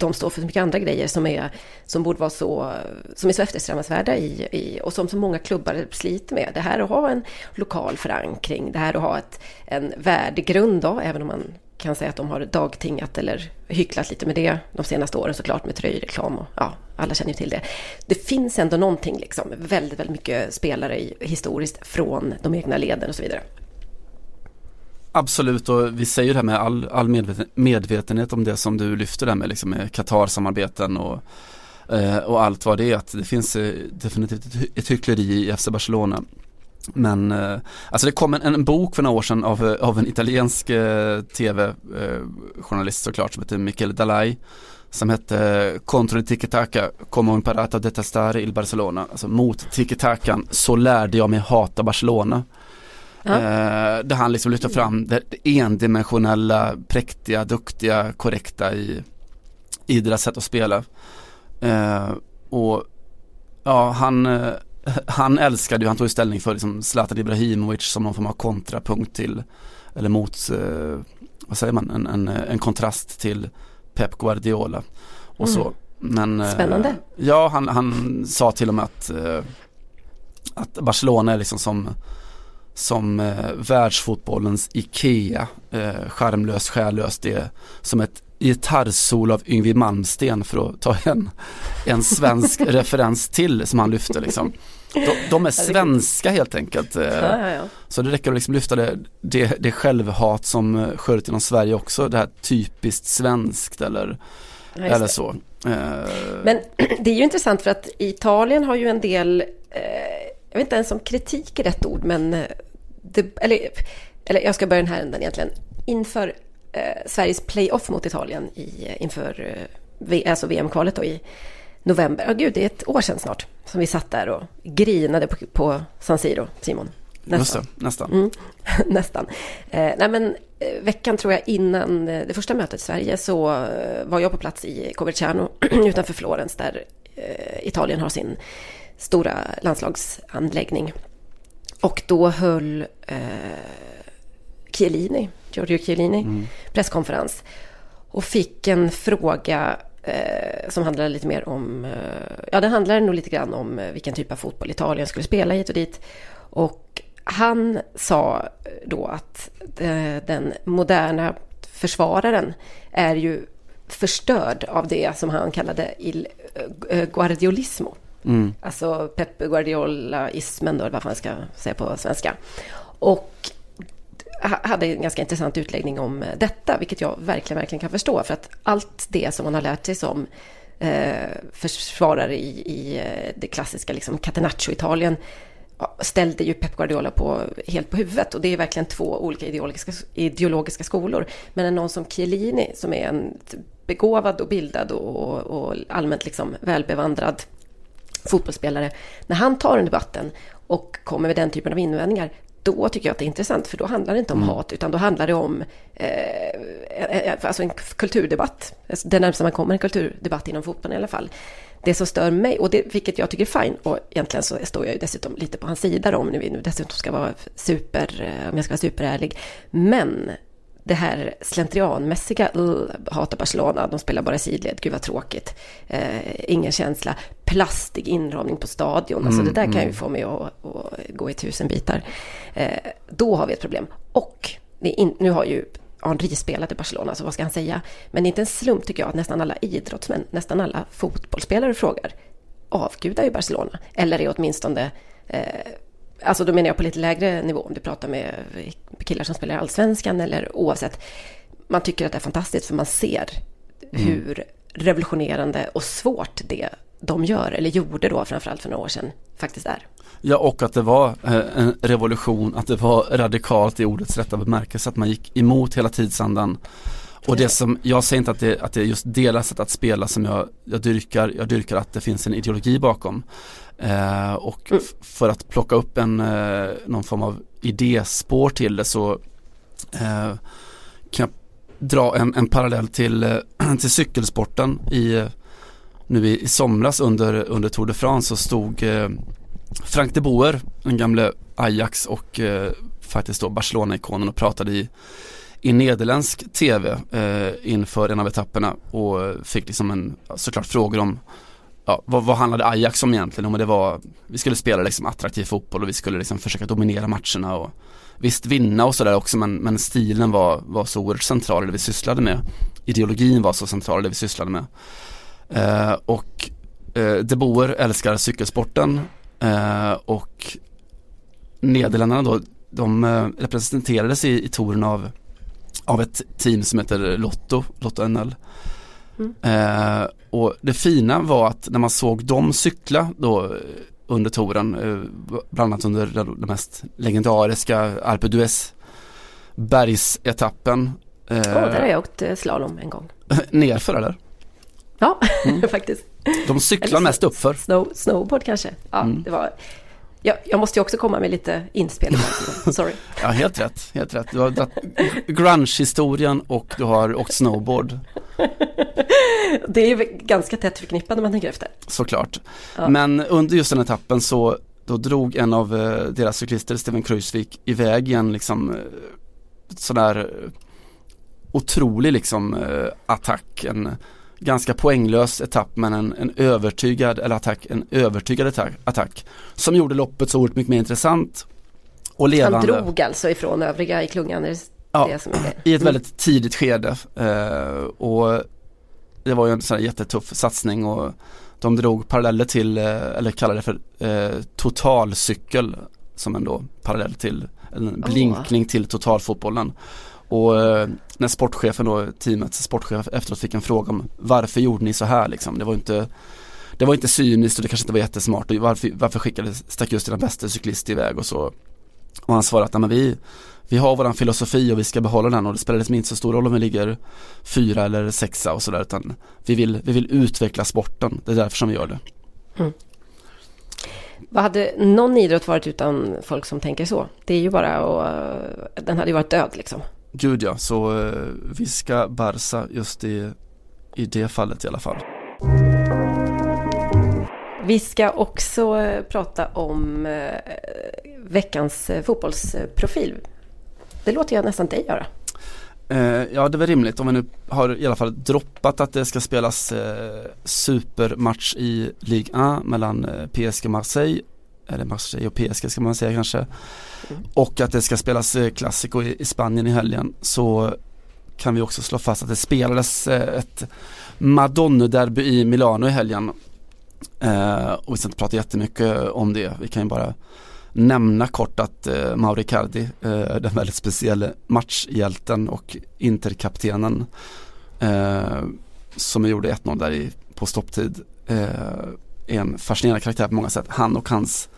de står för så mycket andra grejer som, är, som borde vara så, som är så eftersträvansvärda i, i, och som så många klubbar sliter med. Det här att ha en lokal förankring, det här att ha ett, en värdegrund då, även om man kan säga att de har dagtingat eller hycklat lite med det de senaste åren såklart med tröjreklam och ja, alla känner ju till det. Det finns ändå någonting liksom, väldigt, väldigt mycket spelare i, historiskt från de egna leden och så vidare. Absolut och vi säger det här med all, all medveten, medvetenhet om det som du lyfter där med, liksom med Qatar-samarbeten och, eh, och allt vad det är. Att det finns eh, definitivt ett, ett hyckleri i FC Barcelona. Men eh, alltså det kom en, en, bok för några år sedan av, eh, av en italiensk eh, tv-journalist eh, såklart som heter Michele Dalai som hette eh, Contro il tiki-taka como Imparata a detestare il Barcelona. Alltså mot tiki-takan så lärde jag mig hata Barcelona. Ja. Eh, där han liksom lyfter fram det endimensionella, präktiga, duktiga, korrekta i, i deras sätt att spela. Eh, och ja, han, eh, han älskade ju, han tog ju ställning för liksom Zlatan Ibrahimovic som någon form av kontrapunkt till, eller mot, eh, vad säger man, en, en, en, kontrast till Pep Guardiola och mm. så. Men, eh, Spännande. ja, han, han sa till och med att, eh, att Barcelona är liksom som som eh, världsfotbollens Ikea, eh, skärmlös, själlös, det är som ett gitarrsol av Yngwie Malmsten för att ta en, en svensk referens till som han lyfte liksom. De, de är svenska helt enkelt. Eh, ja, ja, ja. Så det räcker att liksom lyfta det, det, det självhat som eh, skördar inom Sverige också, det här typiskt svenskt eller, eller så. Eh, Men det är ju intressant för att Italien har ju en del, jag vet inte ens om kritik är rätt ord, men det, eller, eller jag ska börja den här änden egentligen. Inför eh, Sveriges playoff mot Italien i, eh, inför eh, alltså VM-kvalet då i november. Ja, oh, gud, det är ett år sedan snart som vi satt där och grinade på, på San Siro, Simon. Nästan. Det, nästan. Mm, nästan. Eh, nej, men eh, veckan tror jag innan eh, det första mötet i Sverige så var jag på plats i Coverciano utanför Florens där Italien har sin stora landslagsanläggning. Och då höll eh, Chiellini, Giorgio Chiellini, mm. presskonferens. Och fick en fråga eh, som handlade lite mer om, eh, ja den handlade nog lite grann om eh, vilken typ av fotboll Italien skulle spela hit och dit. Och han sa då att eh, den moderna försvararen är ju förstörd av det som han kallade il eh, guardiolismo. Mm. Alltså Pep Guardiola-ismen då, vad man ska säga på svenska. Och hade en ganska intressant utläggning om eh, detta, vilket jag verkligen, verkligen kan förstå. För att allt det som man har lärt sig som eh, försvarare i, i eh, det klassiska liksom, Catenaccio-Italien ställde ju Pep Guardiola på, helt på huvudet. Och det är verkligen två olika ideologiska, ideologiska skolor. Men någon som Chiellini, som är en begåvad och bildad och, och allmänt liksom välbevandrad fotbollsspelare, när han tar den debatten och kommer med den typen av invändningar, då tycker jag att det är intressant, för då handlar det inte om mm. hat, utan då handlar det om eh, eh, eh alltså en kulturdebatt. Alltså, det närmsta man kommer en kulturdebatt inom fotbollen i alla fall. Det som stör mig, och det, vilket jag tycker är fine, och egentligen så står jag ju dessutom lite på hans sida om vi nu dessutom ska vara super, eh, om jag ska vara superärlig. Men det här slentrianmässiga, hatar Barcelona, de spelar bara sidled, gud vad tråkigt. Eh, ingen känsla, plastig inramning på stadion, alltså mm, det där kan ju mm. få mig att, att, gå i tusen bitar. Eh, då har vi ett problem. Och in, nu har ju Henri spelat i Barcelona, så vad ska han säga? Men det är inte en slump tycker jag att nästan alla idrottsmän, nästan alla fotbollsspelare frågar avgudar ju Barcelona, eller är åtminstone eh, Alltså då menar jag på lite lägre nivå, om du pratar med killar som spelar i allsvenskan eller oavsett. Man tycker att det är fantastiskt för man ser mm. hur revolutionerande och svårt det de gör, eller gjorde då framförallt för några år sedan, faktiskt är. Ja, och att det var eh, en revolution, att det var radikalt i ordets rätta bemärkelse, att man gick emot hela tidsandan Och det som, jag säger inte att det, att det är just deras sätt att spela som jag, jag dyrkar, jag dyrkar att det finns en ideologi bakom. Eh, och Mm. för att plocka upp en, eh, någon form av idéspår till det så eh, kan jag dra en, en parallell till, eh, till cykelsporten i nu i, i somras under, under Tour de France så stod eh, Frank de Boer, den gamle Ajax och eh, faktiskt då Barcelona-ikonen och pratade i, i nederländsk tv eh, inför en av etapperna och eh, fick liksom en, såklart frågor om ja, vad, vad handlade Ajax om egentligen? Om det var, vi skulle spela liksom attraktiv fotboll och vi skulle liksom försöka dominera matcherna och visst vinna och sådär också men, men stilen var, var så oerhört central i det vi sysslade med. Ideologin var så central i det vi sysslade med. Eh, och eh, De Boer älskar cykelsporten eh, och Nederländerna då, de eh, representerades i, i touren av, av ett team som heter Lotto, Lotto NL. Eh, och det fina var att när man såg dem cykla då eh, under touren, eh, bland annat under den mest legendariska Alpe d'Huez bergsetappen. Eh, Åh, där har jag åkt eh, slalom en gång. nerför eller? Ja, Mm. faktiskt. De cyklar mest uppför. Snow, snowboard kanske. Ja, Mm. det var... Ja, jag måste ju också komma med lite inspel. Sorry. Ja, helt rätt, helt rätt. Du har grunge-historien och du har åkt snowboard, Det är ju ganska tätt förknippat när man tänker efter. såklart. Ja. Men under just den etappen så då drog en av eh, deras cyklister, Steven Kruisvik, iväg i en liksom eh, sådär eh, otrolig liksom attack. En ganska poänglös etapp men en, en övertygad, eller attack, en övertygad attack, attack som gjorde loppet så oerhört mycket mer intressant och Han levande. drog alltså ifrån övriga i klungan. Ja? I ett väldigt tidigt skede eh, och det var ju en sån här jättetuff satsning och de drog paralleller till, eh, eller kallade det för eh, totalcykel som en då parallell till, en blinkning till totalfotbollen. Och eh, när sportchefen då, teamets sportchef efteråt fick en fråga om varför gjorde ni så här liksom? Det var inte det var inte cyniskt och det kanske inte var jättesmart och varför, varför skickade, stack just den bästa cyklist iväg och så och han svarade att "Nej, men vi, vi har våran filosofi och vi ska behålla den och det spelar liksom inte så stor roll om vi ligger fyra eller sexa och sådär utan vi vill, vi vill utveckla sporten, det är därför som vi gör det. Mm. Vad hade någon idrott varit utan folk som tänker så? Det är ju bara att eh, den hade ju varit död liksom. Gud ja, så eh, vi ska Barca just i, i det fallet i alla fall. Vi ska också eh, prata om eh, veckans eh, fotbollsprofil. Det låter jag nästan dig göra. Ja det är väl rimligt om vi nu har i alla fall droppat att det ska spelas supermatch i Ligue 1 mellan PSG och Marseille eller Marseille och PSG ska man säga kanske. Och att det ska spelas eh, Clasico i, i Spanien i helgen så kan vi också slå fast att det spelades eh, ett Madonna-derby i Milano i helgen. Eh, och vi ska inte prata jättemycket om det. Vi kan ju bara nämna kort att eh, Mauri Cardi, eh, den väldigt speciella matchhjälten och interkaptenen eh, som gjorde 1-0 där i, på stopptid. Eh, är en fascinerande karaktär på många sätt. Han och hans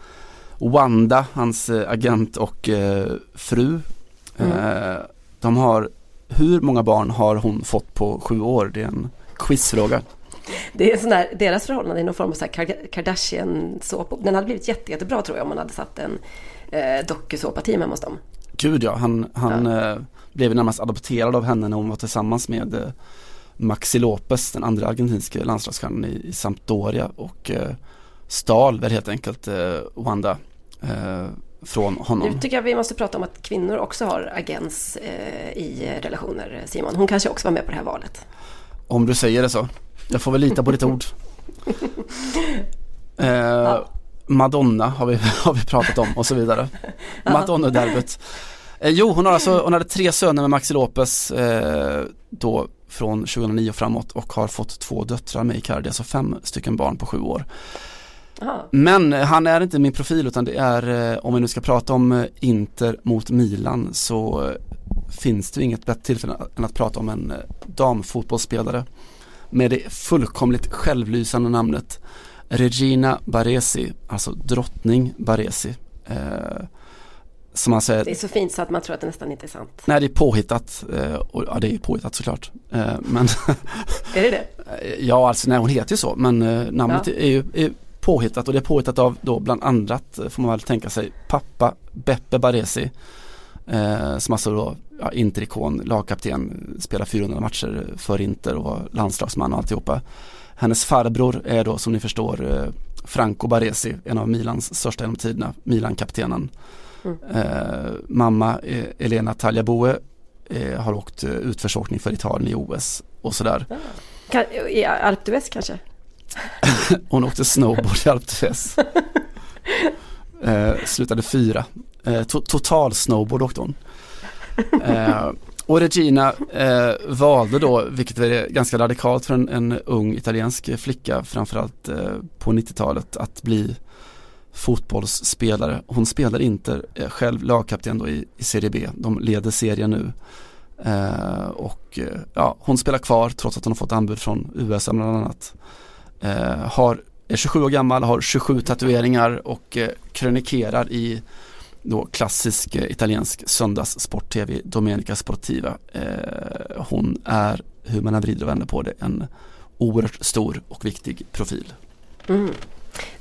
Wanda, hans eh, agent och eh, fru, eh, de har, hur många barn har hon fått på sju år? Det är en quizfråga. Det är sån här, deras förhållande är någon form av så Kardashian-såpa. Den hade blivit jätte, jättebra tror jag om man hade satt en eh, dokusåpa-team hemma hos dem. Gud ja, han, han eh, blev närmast adopterad av henne när hon var tillsammans med eh, Maxi Lopez, den andra argentinske landslagsstjärnan i, i Sampdoria och eh, stal väl helt enkelt eh, Wanda eh, från honom. Nu tycker jag vi måste prata om att kvinnor också har agens eh, i relationer, Simon. Hon kanske också var med på det här valet. Om du säger det så. Jag får väl lita på ditt ord. Eh, Madonna har vi, har vi pratat om och så vidare. Madonna-derbyt. Eh, jo, hon, har alltså, hon hade tre söner med Maxi Lopez eh, då från 2009 och framåt och har fått två döttrar med Icardi, alltså fem stycken barn på sju år. Aha. Men eh, han är inte min profil utan det är, eh, om vi nu ska prata om eh, Inter mot Milan så finns det inget bättre tillfälle än att prata om en damfotbollsspelare med det fullkomligt självlysande namnet Regina Baresi, alltså drottning Baresi. Eh, som man säger. Det är så fint så att man tror att det nästan inte är sant. Nej det är påhittat, eh, och, ja det är påhittat såklart. Eh, men är det det? ja alltså nej hon heter ju så men namnet Ja. är ju är påhittat och det är påhittat av då bland annat eh, får man väl tänka sig pappa Beppe Baresi. Eh, som alltså då ja, Interikon, lagkapten, spelar 400 matcher för Inter och var landslagsman och alltihopa. Hennes farbror är då som ni förstår eh, Franco Baresi, en av Milans största genom tiderna, Milan-kaptenen. Mm. Eh, mamma eh, Elena Tagliabue eh, har åkt eh, utförsåkning för Italien i OS och sådär. Kan, I Alpe d'Huez kanske? Hon åkte snowboard i Alpträsk eh, slutade fyra. Eh, to total snowboard åkte hon. Eh, och Regina eh, valde då, vilket är ganska radikalt för en, en ung italiensk flicka framförallt eh, på 90-talet, att bli fotbollsspelare. Hon spelar inte eh, själv lagkapten då i, i Serie B. De leder serien nu. Eh, och eh, ja, hon spelar kvar trots att hon har fått anbud från USA bland annat. Eh, har, är 27 år gammal, har 27 tatueringar och eh, krönikerar i då klassisk eh, italiensk söndagssport-tv Domenica Sportiva. Eh, hon är, hur man än vrider och vänder på det, en oerhört stor och viktig profil. Mm.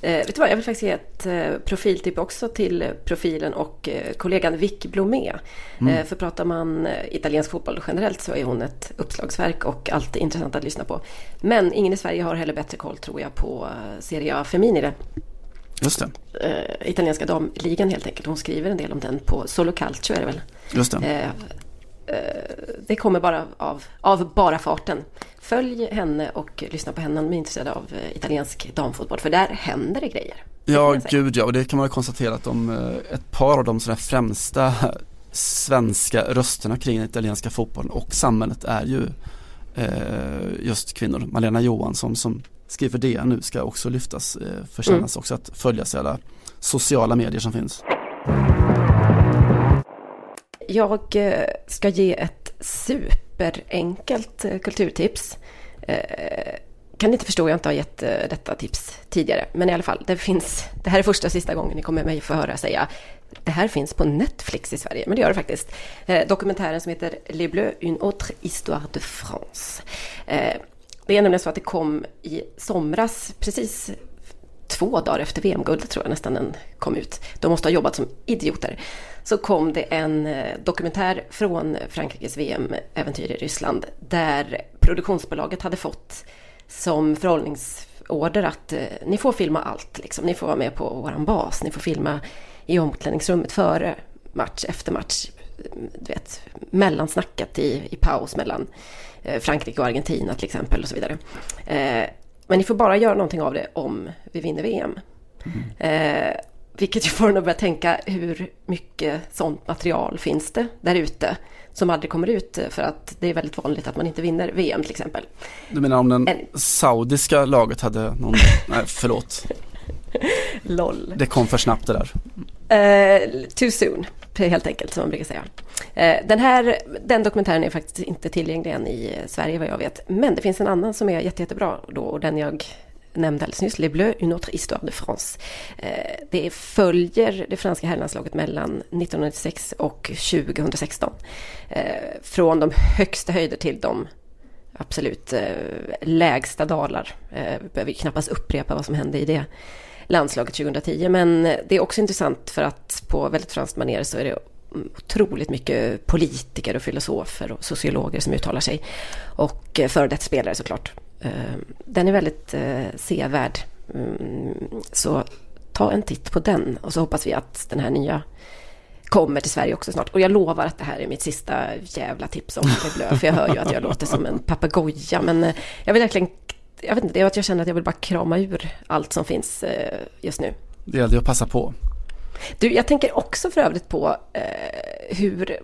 Eh, vet du vad, jag vill faktiskt ge ett eh, profiltipp också till profilen och eh, kollegan Vic Blomé. Mm. Eh, för pratar man eh, italiensk fotboll generellt så är hon ett uppslagsverk och alltid intressant att lyssna på. Men ingen i Sverige har heller bättre koll tror jag på eh, Serie A Feminile. Just det, italienska damligan helt enkelt. Hon skriver en del om den på Solo Calcio är det väl. just det. Eh, det kommer bara av, av bara farten. Följ henne och lyssna på henne om ni är intresserade av eh, italiensk damfotboll. För där händer det grejer. Det Ja, gud ja, och det kan man ju konstatera att de, eh, ett par av de sådana främsta svenska rösterna kring den italienska fotbollen och samhället är ju eh, just kvinnor. Malena Johansson som skriver det nu ska också lyftas, eh, förtjänas också att följas i alla sociala medier som finns. Jag eh, ska ge ett superenkelt eh, kulturtips. Eh, kan Kan inte förstå, jag inte har gett detta tips tidigare. Men i alla fall, det finns, det här är första och sista gången ni kommer mig få höra säga det här finns på Netflix i Sverige, men det gör det faktiskt. Eh, Dokumentären som heter Les Bleus, une autre histoire de France. Eh, Det är nämligen så att det kom i somras, precis två dagar efter VM-guldet tror jag nästan den kom ut. De måste ha jobbat som idioter. Så kom det en eh, dokumentär från Frankrikes VM-äventyr i Ryssland där produktionsbolaget hade fått som förhållningsorder att eh, ni får filma allt. Liksom. Ni får vara med på våran bas. Ni får filma i omklädningsrummet före match, efter match. Du vet, mellansnacket i, i paus mellan eh, Frankrike och Argentina till exempel och så vidare. Men ni får bara göra någonting av det om vi vinner VM. Eh, vilket ju får en att börja tänka hur mycket sånt material finns det där ute som aldrig kommer ut eh, för att det är väldigt vanligt att man inte vinner VM till exempel. Du menar om den En- saudiska laget hade någon, nej förlåt, LOL. det kom för snabbt det där. Eh, too soon, helt enkelt som man brukar säga. Eh, den här den dokumentären är faktiskt inte tillgänglig än i eh, Sverige vad jag vet. Men det finns en annan som är jätte, jättebra då och den jag nämnde alldeles nyss, Les Bleus, une autre histoire de France. Eh, det följer det franska herrlandslaget mellan 1996 och 2016. Från de högsta höjder till de absolut lägsta dalar. Vi behöver knappast upprepa vad som hände i det landslaget 2010. Men det är också intressant för att på väldigt franskt manér så är det otroligt mycket politiker och filosofer och sociologer som uttalar sig. Och eh, före detta spelare såklart. Eh, den är väldigt eh, sevärd. Mm, så ta en titt på den och så hoppas vi att den här nya kommer till Sverige också snart. Och jag lovar att det här är mitt sista jävla tips om Le Bleu, för jag hör ju att jag låter som en papegoja. Men jag vill verkligen, jag vet inte, det är att jag känner att jag vill bara krama ur allt som finns eh, just nu. Det gällde ju att passa på. Du, jag tänker också för övrigt på eh, hur,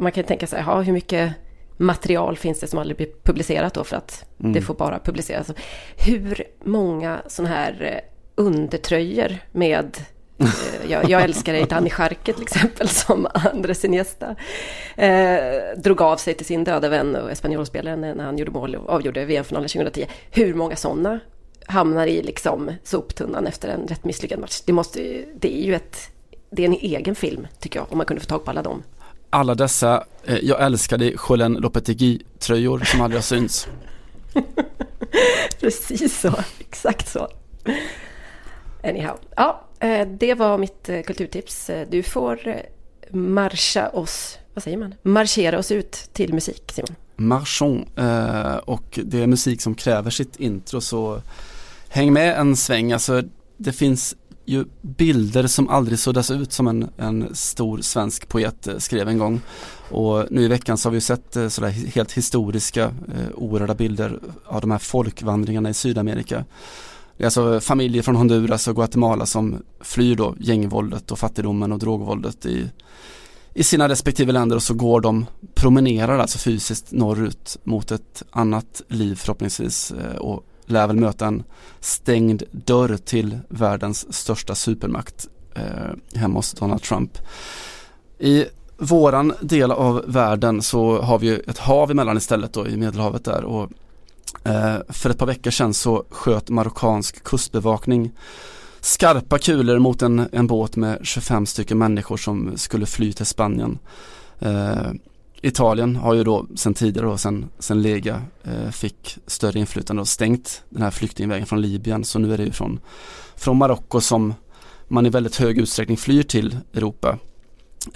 man kan tänka sig, ja, hur mycket material finns det som aldrig blir publicerat då för att det får bara publiceras. Hur många sådana här eh, undertröjor med jag, jag älskar Danny Scharke till exempel, som Andres Iniesta eh, drog av sig till sin döda vän och Espanyol-spelaren när han gjorde mål och avgjorde VM-finalen 2010. Hur många sådana hamnar i liksom soptunnan efter en rätt misslyckad match? Det, måste, det är ju ett det är en egen film tycker jag, om man kunde få tag på alla dem. Alla dessa, eh, jag älskade Jolen Lopetegui-tröjor som aldrig har synts. Precis så, exakt så. Anyhow, ja, eh, Eh, det var mitt eh, kulturtips. Eh, du får marscha oss, vad säger man? Marschera oss ut till musik, Simon. Marchon, och det är musik som kräver sitt intro så häng med en sväng. Alltså det finns ju bilder som aldrig suddas ut som en, en stor svensk poet skrev en gång. Och nu i veckan så har vi sett sådär helt historiska eh, oerhörda bilder av de här folkvandringarna i Sydamerika. Det är alltså familjer från Honduras och Guatemala som flyr då gängvåldet och fattigdomen och drogvåldet i, i sina respektive länder och så går de, promenerar alltså fysiskt norrut mot ett annat liv förhoppningsvis eh, och lär väl möta en stängd dörr till världens största supermakt eh, hemma hos Donald Trump. I våran del av världen så har vi ett hav emellan istället då i Medelhavet där och Eh, för ett par veckor sedan så sköt marockansk kustbevakning skarpa kulor mot en, en båt med 25 stycken människor som skulle fly till Spanien. Eh, Italien har ju då sen tidigare då, sen, sen Lega eh, fick större inflytande och stängt den här flyktingvägen från Libyen så nu är det ju från, från Marocko som man i väldigt hög utsträckning flyr till Europa.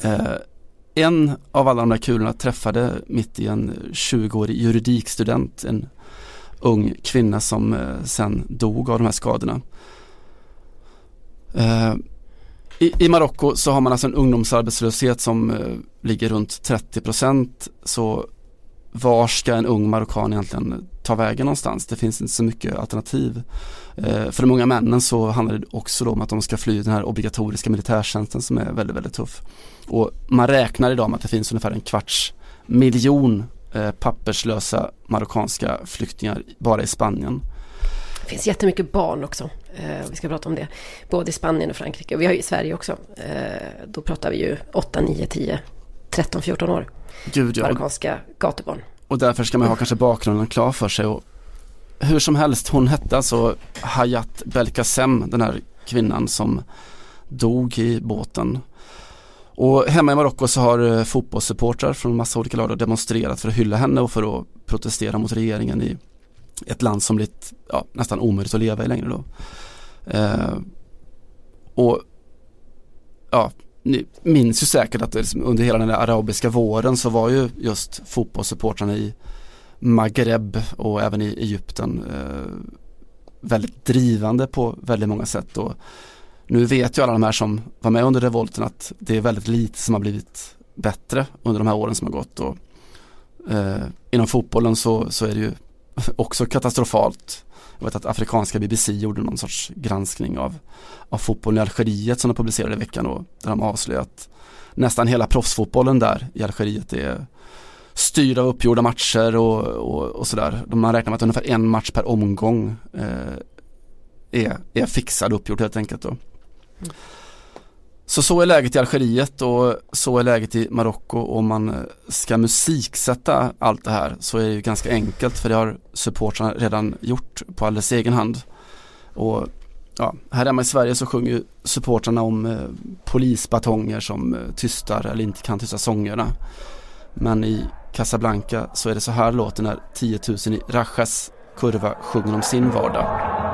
Eh, en av alla de där kulorna träffade mitt i en 20-årig juridikstudent, en ung kvinna som eh, sen dog av de här skadorna. Eh, I, i Marocko så har man alltså en ungdomsarbetslöshet som eh, ligger runt 30 procent. Så var ska en ung marockan egentligen ta vägen någonstans? Det finns inte så mycket alternativ. Eh, för de unga männen så handlar det också om att de ska fly den här obligatoriska militärtjänsten som är väldigt, väldigt tuff. Och man räknar idag med att det finns ungefär en kvarts miljon eh, papperslösa marockanska flyktingar bara i Spanien. Det finns jättemycket barn också. Eh, vi ska prata om det. Både i Spanien och Frankrike. Och vi har ju i Sverige också. Eh, då pratar vi ju 8, 9, 10, 13, 14 år. Gud, ja. Marockanska gatubarn. Och därför ska man ha kanske bakgrunden klar för sig. Och hur som helst, hon hette alltså Hayat Belkacem, den här kvinnan som dog i båten. Och hemma i Marocko så har eh, fotbollssupportrar från massa olika lag demonstrerat för att hylla henne och för att protestera mot regeringen i ett land som blivit ja, nästan omöjligt att leva i längre då. Eh, och ja, ni minns ju säkert att liksom under hela den arabiska våren så var ju just fotbollssupportrarna i Maghreb och även i Egypten eh, väldigt drivande på väldigt många sätt. Och nu vet ju alla de här som var med under revolten att det är väldigt lite som har blivit bättre under de här åren som har gått. Och, eh, inom fotbollen så, så är det ju också katastrofalt. Jag vet att afrikanska BBC gjorde någon sorts granskning av, av fotbollen i Algeriet som de publicerade i veckan och där de avslöjade att nästan hela proffsfotbollen där i Algeriet är styrda av uppgjorda matcher och, och, och sådär. Man räknar med att ungefär en match per omgång eh, är, är fixad och uppgjord helt enkelt. Då. Så så är läget i Algeriet och så är läget i Marocko och om man eh, ska musiksätta allt det här så är det ju ganska enkelt för det har supportrarna redan gjort på alldeles egen hand. Och ja, här hemma i Sverige så sjunger supportrarna om eh, polisbatonger som eh, tystar eller inte kan tysta sångerna. Men i Casablanca så är det så här låter när 10 000 i Rajas kurva sjunger om sin vardag.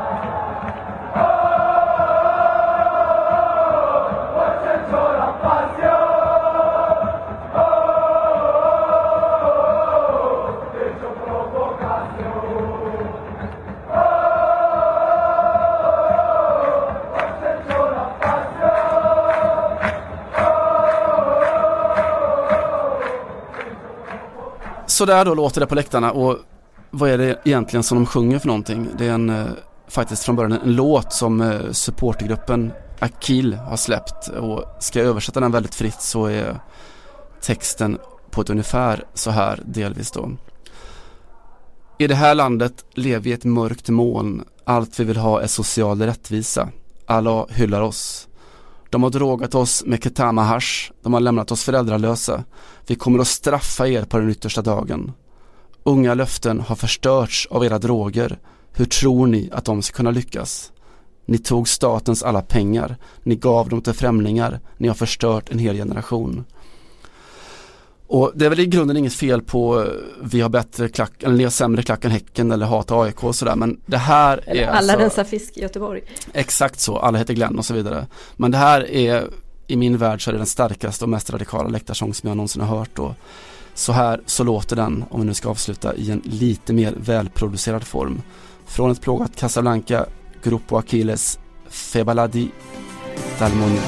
Sådär då låter det på läktarna och vad är det egentligen som de sjunger för någonting? Det är en, eh, faktiskt från början en låt som eh, supportergruppen Akil har släppt och ska jag översätta den väldigt fritt så är texten på ett ungefär så här delvis då. I det här landet lever vi i ett mörkt moln. Allt vi vill ha är social rättvisa. Allah hyllar oss. De har drogat oss med ketama hash. De har lämnat oss föräldralösa. Vi kommer att straffa er på den yttersta dagen. Unga löften har förstörts av era droger. Hur tror ni att de ska kunna lyckas? Ni tog statens alla pengar. Ni gav dem till främlingar. Ni har förstört en hel generation. Och det är väl i grunden inget fel på eh, vi har bättre klack, eller ni har sämre klack än Häcken eller hatar AIK och sådär men det här eller är alla alltså, rensa fisk i Göteborg. Exakt så, alla heter Glenn och så vidare. Men det här är i min värld så är det den starkaste och mest radikala läktarsång som jag någonsin har hört och så här så låter den, om vi nu ska avsluta, i en lite mer välproducerad form. Från ett plågat Casablanca, Gruppo Achilles, Febaladi, Dalmoni.